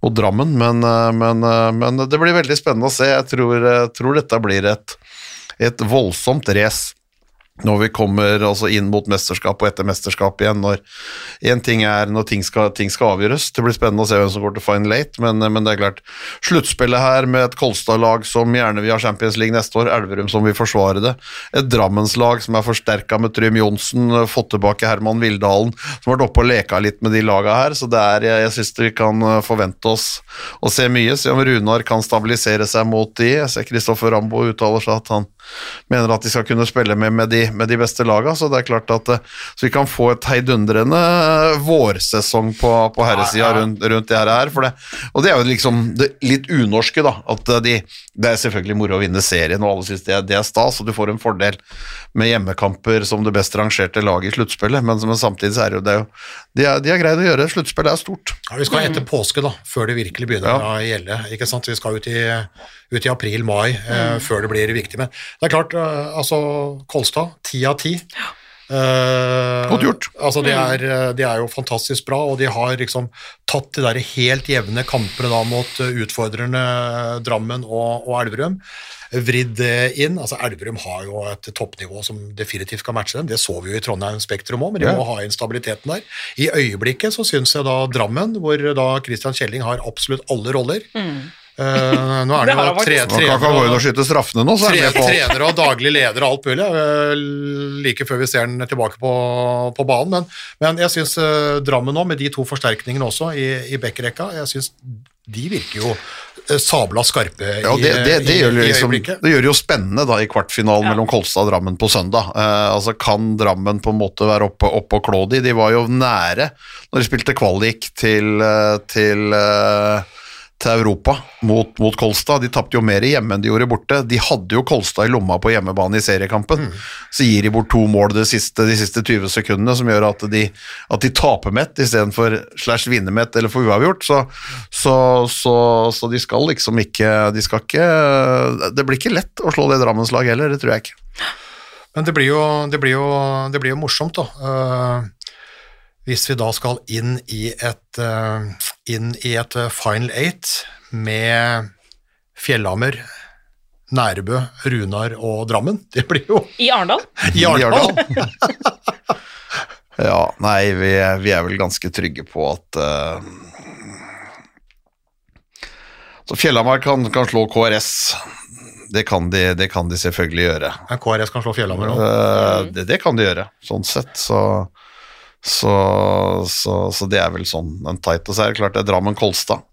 mot Drammen, men, eh, men, eh, men det blir veldig spennende å se. Jeg tror, tror dette blir et, et voldsomt race når vi kommer altså inn mot mesterskap og etter mesterskap igjen. når En ting er når ting skal, ting skal avgjøres. Det blir spennende å se hvem som går til fine late, men, men det er klart Sluttspillet her med et Kolstad-lag som gjerne vil ha Champions League neste år, Elverum som vil forsvare det, et Drammenslag som er forsterka med Trym Johnsen, fått tilbake Herman Vildalen, som har vært oppe og leka litt med de laga her, så det er, jeg, jeg syns vi kan eh, forvente oss å se mye. Se om Runar kan stabilisere seg mot de. Jeg ser Kristoffer Rambo uttaler seg at han mener at de skal kunne spille med, med, de, med de beste laga, så det er klart at eh, så vi kan få et heidundrende eh, vårsesong på, på herresida rundt, rundt det her. det, og det er jo liksom det litt unorske, da. At eh, de, det er selvfølgelig moro å vinne serien, og alle syns det, det er stas, og du får en fordel med hjemmekamper som det best rangerte laget i sluttspillet, men, men samtidig så er det jo det er jo De, er, de er greid å gjøre Sluttspill er stort. Ja, vi skal etter påske, da, før det virkelig begynner å gjelde. ikke sant? Vi skal ut i, ut i april-mai eh, før det blir viktig. Men det er klart, eh, altså Kolstad, ti av ti. Eh, Godt gjort. Altså, de er, eh, de er jo fantastisk bra, og de har liksom tatt de der helt jevne kampene da mot utfordrende utfordrerne Drammen og, og Elverum. Vridd inn. altså Elverum har jo et toppnivå som definitivt kan matche dem. Det så vi jo i Trondheim Spektrum òg, men de må ha inn stabiliteten der. I øyeblikket så syns jeg da Drammen, hvor da Christian Kjelling har absolutt alle roller, Eh, nå er Det det jo skyte straffene nå, så tre, han med på alt. trener og daglig leder og alt mulig, uh, like før vi ser den tilbake på, på banen. Men, men jeg syns Drammen nå, med de to forsterkningene også i, i backrekka, jeg syns de virker jo eh, sabla skarpe i, Ja, det, det, det, i, gjør det, i liksom, øyeblikket. det gjør det jo spennende da i kvartfinalen Ja. mellom Kolstad og Drammen på søndag. Eh, altså Kan Drammen på en måte være oppe, oppe og klå de? De var jo nære når de spilte kvalik til, eh, til, eh, til Europa mot, mot Kolstad. De tapte jo mer hjemme enn de gjorde borte. De hadde jo Kolstad i lomma på hjemmebane i seriekampen. Så gir de bort to mål de siste, de siste 20 sekundene, som gjør at de, at de taper mett istedenfor slash vinner mett eller får uavgjort. Så, så, så, så de skal liksom ikke De skal ikke Det blir ikke lett å slå det Drammenslag heller, det tror jeg ikke. Men det blir jo, det blir jo, det blir jo morsomt, da. Uh hvis vi da skal inn i et, eh, inn i et eh, final eight med Fjellhammer, Nærbø, Runar og Drammen. Det blir jo I Arendal. i Arendal. Ja, nei, vi, er- vi er vel ganske trygge på at uh, Så Fjellhamar kan, kan slå KRS. Det kan, de, det kan de selvfølgelig gjøre. Ja, KRS kan slå Fjellhammer òg. Uh, det, det kan de gjøre, sånn sett. Så, så, så, så det er vel sånn en tight. Og så er det klart det er Drammen-Kolstad.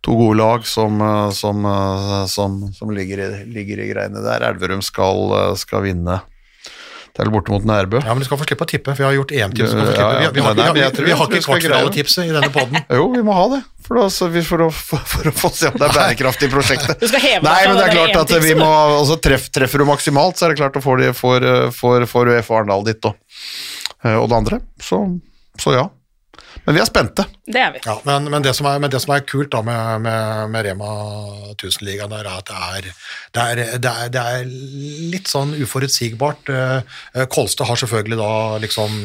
To gode lag som, eh, som, eh, som, som ligger, i, ligger i greiene der. Elverum skal, eh, skal vinne. Det er vel borte mot Nærbø. Ja, men du skal få slippe å tippe, for jeg har gjort EM-tips. Ja, Vi, ja, har- vi, vi, vi ikke vi kvartfinaletipset i denne poden. Jo, vi må ha det, for, da, så vi, for, å, for, for å få se om det er bærekraftig i prosjektet. Du skal heve Nei, men det er klart at vi må altså, treff, Treffer du maksimalt, så er det klart å få de for, for, for Arendal ditt eh, og det andre. Så, så ja. Men vi er spente. Det er vi. Ja, men, men, det som er, men det som er kult da med, med, med Rema 1000-ligaen, er at det er, det, er, det, er, det er litt sånn uforutsigbart. Eh, eh, Kolstad har selvfølgelig da liksom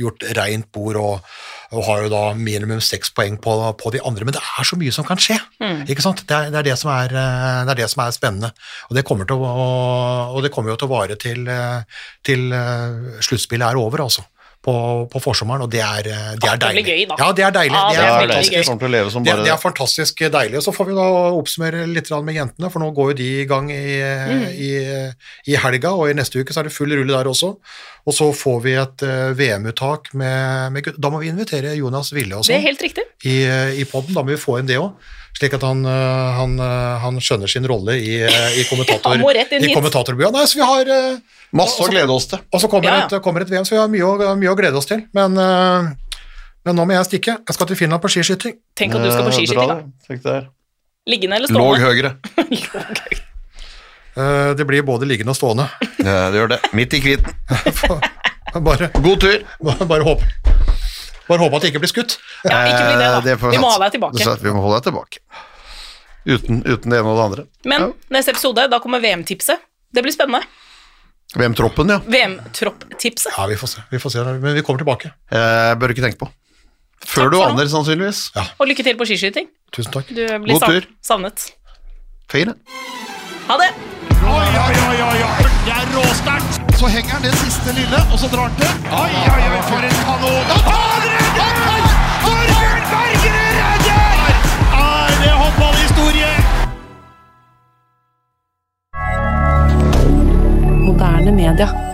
gjort rent bord og, og har jo da minimum seks poeng på, på de andre, men det er så mye som kan skje. ikke sant? Det er, det, er det, som er, eh, det er det som er spennende, og det kommer, til å, og det kommer jo til å vare til, eh, til eh, sluttspillet er over, altså. På, på forsommeren, og det er, eh, det er det blir deilig. gøy, da. Ja, det er deilig. Ja, det det er fantastisk. Det, det er fantastisk deilig. Og så får vi da oppsummere litt med jentene, for nå går jo de i gang i, Mm. i, i helga, og i neste uke så er det full rulle der også. Og så får vi et eh, VM-uttak med, med Da må vi invitere Jonas Ville også. Det er sånn helt riktig. i, i poden. Da må vi få inn det òg, slik at han, eh, han, eh, han skjønner sin rolle i, eh, i, kommentator, i kommentatorbua. Nei, så vi har eh, Masse å glede oss til. Og så kommer, Ja, ja. et, kommer et VM, så vi har mye å, mye å glede oss til. Men, eh, men nå må jeg stikke. Jeg skal til Finland på skiskyting. Tenk at du skal på Eh, skiskyting, da. Tenk der. Liggende eller stående? Låg høyere. Eh, Det blir både liggende og stående. Ja, det gjør det. Midt i kriten. Bare, God tur. bare, bare håp. Bare håpe at det ikke blir skutt. Ja, ikke bli det, da. Det Vi må ha deg tilbake. Så Vi må holde deg tilbake. Uten, uten det ene og det andre. Men neste episode, da kommer VM-tipset. Det blir spennende. VM-troppen, ja. VM-tropp-tipset. Ja, vi får se. Vi får se. Men vi kommer tilbake. Jeg bør ikke tenke på. Før Takk du aner, sannsynligvis. Og lykke til på skiskyting. Tusen takk. Du blir God tur. savnet. Fire. Ha det! Oi, oi, oi, oi, oi. Det er råsterkt. Så henger han det siste lille, og så drar han til. Oi, oi, oi, for en kanon. Da tar han redder! Torbjørn Bergerud redder! Er det håndballhistorie? Moderne media.